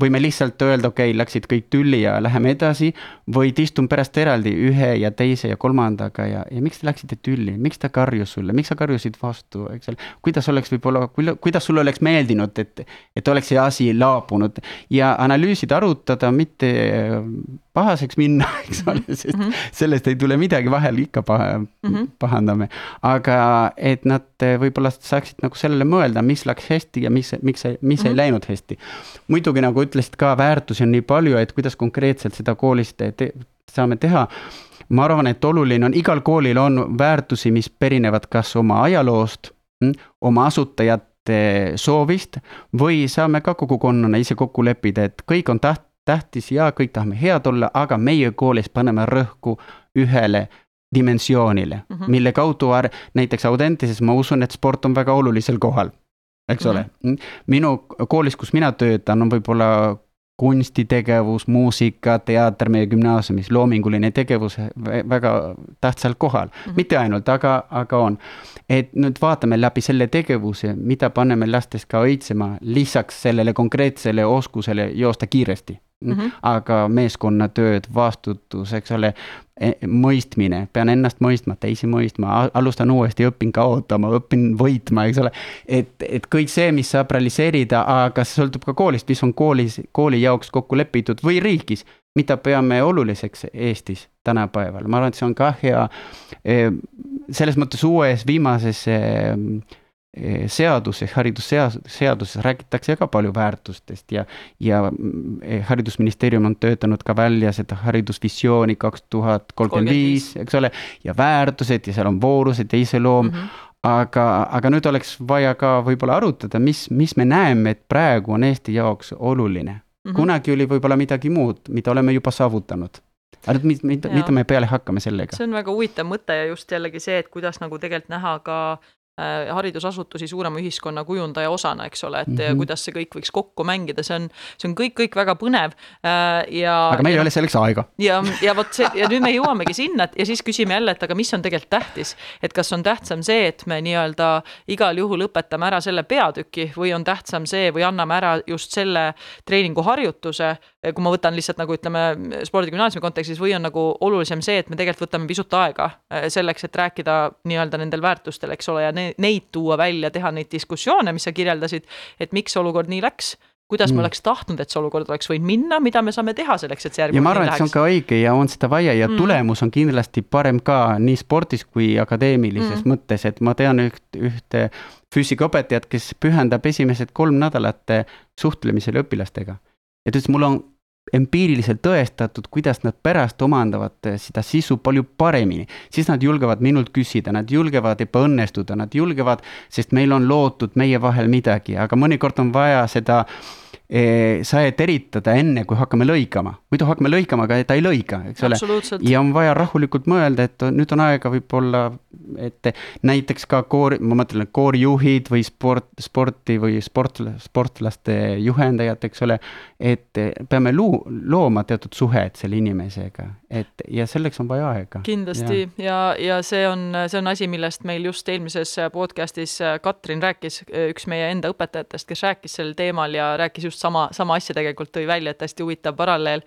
võime lihtsalt öelda, okei okay,, läksid kõik tülli ja läheme edasi. või istun pärast eraldi ühe ja teise ja kolmandaga ja, ja miks te läksite tülli, miks ta karjus sulle, miks sa karjusid vastu, eks ole. kuidas oleks võib-olla, kuidas sulle oleks meeldinud, et, et oleks see asi laabunud ja analüüsida, arutada, mitte pahaseks minna, *laughs* eks ole, mhm. sest mm -hmm. sellest ei tule midagi, vahel ikka paha mm, -hmm. pahandame. aga et nad võib-olla saaksid nagu sellele mõelda, mis läks hästi ja mis, miks, mis mm -hmm. ei mhm. läinud hästi. muidugi nagu ütlesid ka, väärtusi on nii palju, et kuidas konkreetselt seda koolis te, saame teha. ma arvan, et oluline on, igal koolil on väärtusi, mis perinevad kas oma ajaloost, hm, oma asutajate soovist või saame ka kogukonnana ise kokku leppida, et kõik on täht-, tähtis ja kõik tahame head olla, aga meie koolis paneme rõhku ühele dimensioonile mm, -hmm. mille kaudu näiteks Audentises ma usun, et sport on väga olulisel kohal eks mm -hmm. ole. Mhm. minu koolis, kus mina töötan, on võib-olla kunstitegevus, muusika, teater meie gümnaasiumis, loominguline tegevus väga tähtsal kohal mm. -hmm. mitte ainult, aga, aga on. et nüüd vaatame läbi selle tegevuse, mida paneme lastes ka õitsema, lisaks sellele konkreetsele oskusele joosta kiiresti mm, -hmm. aga meeskonnatööd, vastutus, eks ole, e, mõistmine, pean ennast mõistma, teisi mõistma, alustan uuesti, õpin kaotama, õpin võitma, eks ole. et, et kõik see, mis saab realiseerida, aga see sõltub ka koolist, mis on koolis, kooli jaoks kokku lepitud või riigis, mida peame oluliseks Eestis tänapäeval, ma arvan, et see on ka hea. E, selles mõttes uues viimases Eh, seaduses, haridusseaduses räägitakse ka palju väärtustest ja, ja eh, haridusministeerium on töötanud ka välja seda haridusvisiooni kaks tuhat kolmkümmend viis, eks ole, ja väärtused ja seal on voorused ja iseloom mm. -hmm aga, aga nüüd oleks vaja ka võib-olla arutada, mis, mis me näeme, et praegu on Eesti jaoks oluline mm. -hmm. kunagi oli võib-olla midagi muud, mida oleme juba saavutanud aga nüüd, mida, mida me peale hakkame sellega? see on väga huvitav mõte ja just jällegi see, et kuidas nagu tegelikult näha ka haridusasutusi suurema ühiskonna kujundaja osana, eks ole, et mm -hmm. kuidas see kõik võiks kokku mängida, see on, see on kõik, kõik väga põnev äh, ja. aga meil ei ole selleks aega. ja, ja vot see ja nüüd me jõuamegi sinna, et ja siis küsime jälle, et aga mis on tegelikult tähtis, et kas on tähtsam see, et me nii-öelda igal juhul õpetame ära selle peatüki või on tähtsam see või anname ära just selle treeninguharjutuse, kui ma võtan lihtsalt nagu ütleme spordigümnaasiumi kontekstis või on nagu olulisem see, et me tegelikult võtame pisut aega äh, selleks, et rääkida nii-öelda nendel väärtustel, eks ole, ja neid tuua välja, teha neid diskussioone, mis sa kirjeldasid, et miks olukord nii läks kuidas mm. me oleks tahtnud, et see olukord oleks võinud minna, mida me saame teha selleks, et see järgmine ja ma arvan, et see on ka õige ja on seda vaja ja mm. tulemus on kindlasti parem ka nii spordis kui akadeemilises mm. mõttes, et ma tean üht, ühte füüsikaõpetajat, kes pühendab esimesed kolm nädalat suhtlemisele õpilastega. ja ta ütles, mul on empiiriliselt tõestatud, kuidas nad pärast omandavad eh, seda sisu palju paremini. siis nad julgevad minult küsida, nad julgevad ebaõnnestuda, nad julgevad, sest meil on loodud meie vahel midagi, aga mõnikord on vaja seda Eh, saed eritada enne, kui hakkame lõikama. muidu hakkame lõikama, aga ta ei lõika, eks ole. ja on vaja rahulikult mõelda, et nüüd on aega võib-olla, et näiteks ka koor, ma mõtlen, koorijuhid või sport, sporti või sport, sportlaste juhendajad, eks ole. et peame luua loo-, looma teatud suhet selle inimesega, et ja selleks on vaja aega. kindlasti ja, ja, ja see on, see on asi, millest meil just eelmises podcast'is Katrin rääkis, üks meie enda õpetajatest, kes rääkis sel teemal ja rääkis just sama, sama asja tegelikult, tõi välja, et hästi huvitav paralleel.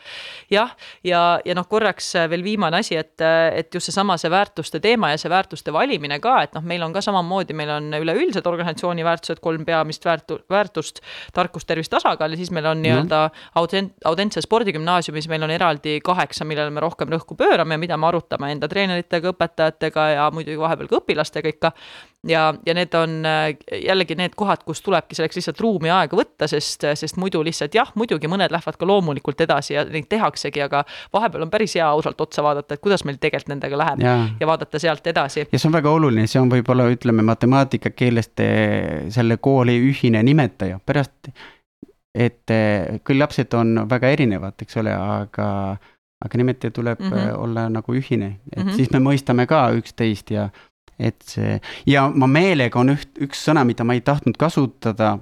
jah, ja, ja, ja noh, korraks veel viimane asi, et, et just seesama, see väärtuste teema ja see väärtuste valimine ka, et noh, meil on ka samamoodi, meil on üleüldised organisatsiooni väärtused, kolm peamist väärtu-, väärtust, tarkus, tervis, tasakaal ja siis meil on nii-öelda no. Audent-, Audentse spordigümnaasiumis meil on eraldi kaheksa, millele me rohkem rõhku pöörame ja mida me arutame enda treeneritega, õpetajatega ja muidugi vahepeal ka õpilastega ikka. ja, ja need on äh, jällegi need kohad, kus tulebki selleks lihtsalt ruumi ja aega võtta, sest, sest muidu lihtsalt jah, muidugi mõned lähevad ka loomulikult edasi ja neid tehaksegi, aga vahepeal on päris hea ausalt otsa vaadata, et kuidas meil tegelikult nendega läheb ja, ja vaadata sealt edasi. ja see on väga oluline, see on võib-olla ütleme matemaatika keelest selle kooli ühine nimetaja, pärast et eh, küll lapsed on väga erinevad, eks ole, aga, aga nimetaja tuleb mm -hmm. olla nagu ühine, et mm -hmm. siis me mõistame ka üksteist ja et see ja ma meelega on üht, üks sõna, mida ma ei tahtnud kasutada,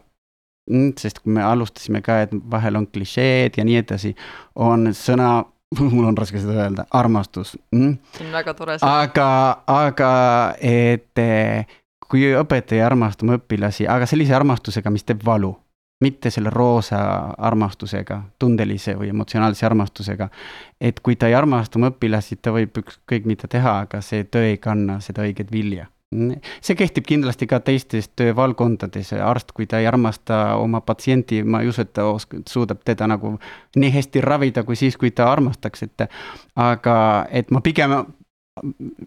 mm, sest kui me alustasime ka, et vahel on klišeed ja nii edasi, on sõna *laughs* mul on raske seda öelda, armastus mm.. see on väga tore sõna. aga, aga et eh, kui õpetaja armastab õpilasi, aga sellise armastusega, mis teeb valu mitte selle roosa armastusega, tundelise või emotsionaalse armastusega. et kui ta ei armasta oma õpilasi, ta võib ükskõik mida teha, aga see töö ei kanna seda õiget vilja. see kehtib kindlasti ka teistes töövaldkondades, arst, kui ta ei armasta oma patsienti, ma ei usu, et ta osk-, suudab teda nagu nii hästi ravida, kui siis, kui ta armastaks, et aga et ma pigem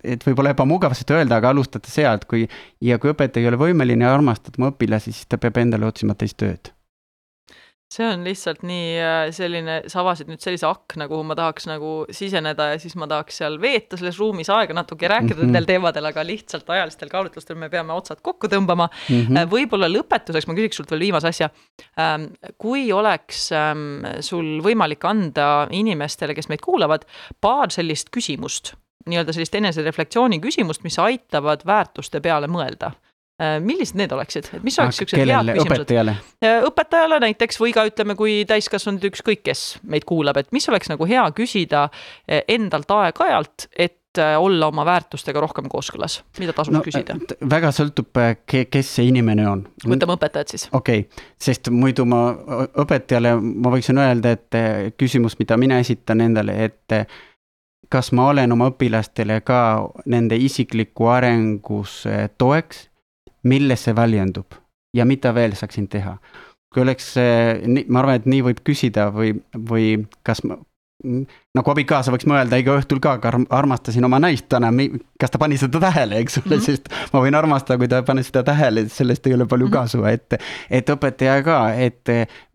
et võib-olla ebamugav seda öelda, aga alustada sealt, kui ja kui õpetaja ei ole võimeline armastama õpilasi, siis ta peab endale otsima teist tööd see on lihtsalt nii äh, selline, sa avasid nüüd sellise akna, kuhu ma tahaks nagu siseneda ja siis ma tahaks seal veeta selles ruumis aega natuke, rääkida mm -hmm. nendel teemadel, aga lihtsalt ajalistel kaalutlustel me peame otsad kokku tõmbama mm. -hmm. võib-olla lõpetuseks ma küsiks sult veel viimase asja. Ähm, kui oleks ähm, sul võimalik anda inimestele, kes meid kuulavad, paar sellist küsimust, nii-öelda sellist enesereflektsiooni küsimust, mis aitavad väärtuste peale mõelda millised need oleksid, et mis oleks siuksed head küsimused? õpetajale? Äh, õpetajale näiteks või ka ütleme, kui täiskasvanud ükskõik kes meid kuulab, et mis oleks nagu hea küsida äh, endalt aeg-ajalt, et olla oma väärtustega rohkem kooskõlas, mida tasub no, küsida? väga sõltub, kes see inimene on. võtame õpetajad siis. okei okay., sest muidu ma õpetajale, ma võiksin öelda, et küsimus, mida mina esitan endale, et kas ma olen oma õpilastele ka nende isikliku arengus toeks milles see väljendub ja mida veel saaksin teha. kui oleks, ma arvan, et nii võib küsida või, või kas ma, nagu abikaasa võiks mõelda iga õhtul ka, armastasin oma naist täna, kas ta pani seda tähele, eks ole mm, -hmm. sest ma võin armastada, kui ta ei pane seda tähele, sellest ei ole palju mm -hmm. kasu, et, et õpetaja ka, et,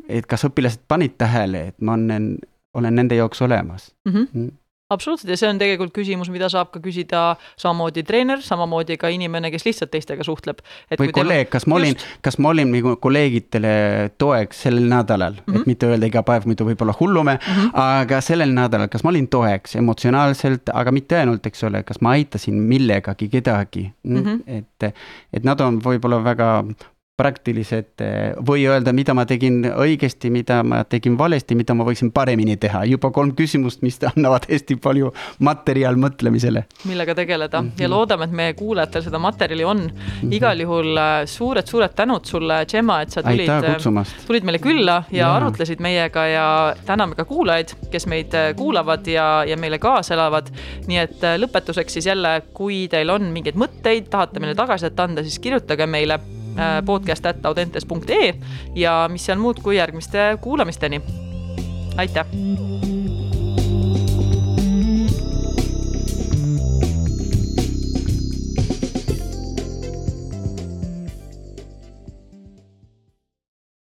et kas õpilased panid tähele, et ma olen, olen nende jaoks olemas mhm. mm. -hmm absoluutselt ja see on tegelikult küsimus, mida saab ka küsida samamoodi treener, samamoodi ka inimene, kes lihtsalt teistega suhtleb. või kolleeg, kas ma olin, kas ma olin nagu kolleegidele toeks sellel nädalal mm, -hmm. et mhm. mitte öelda iga päev, muidu võib-olla hullume mm, -hmm. aga sellel nädalal, kas ma olin toeks emotsionaalselt, aga mitte ainult, eks ole, kas ma aitasin millegagi kedagi mm, -hmm. et, et nad on võib-olla väga praktilised eh, või öelda, mida ma tegin õigesti, mida ma tegin valesti, mida ma võiksin paremini teha, juba kolm küsimust, mis annavad hästi palju materjal mõtlemisele. millega tegeleda mm -hmm. ja loodame, et meie kuulajatel seda materjali on mm. -hmm. igal juhul suured-suured äh, tänud sulle, Gemma, et sa tulid, äh, tulid meile külla ja, ja arutlesid meiega ja täname ka kuulajaid, kes meid äh, kuulavad ja, ja meile kaasa elavad. nii et lõpetuseks siis jälle, kui teil on mingeid mõtteid, tahate meile tagasisidet anda, siis kirjutage meile podcast.audentes.ee ja mis seal muud kui järgmiste kuulamisteni. aitäh.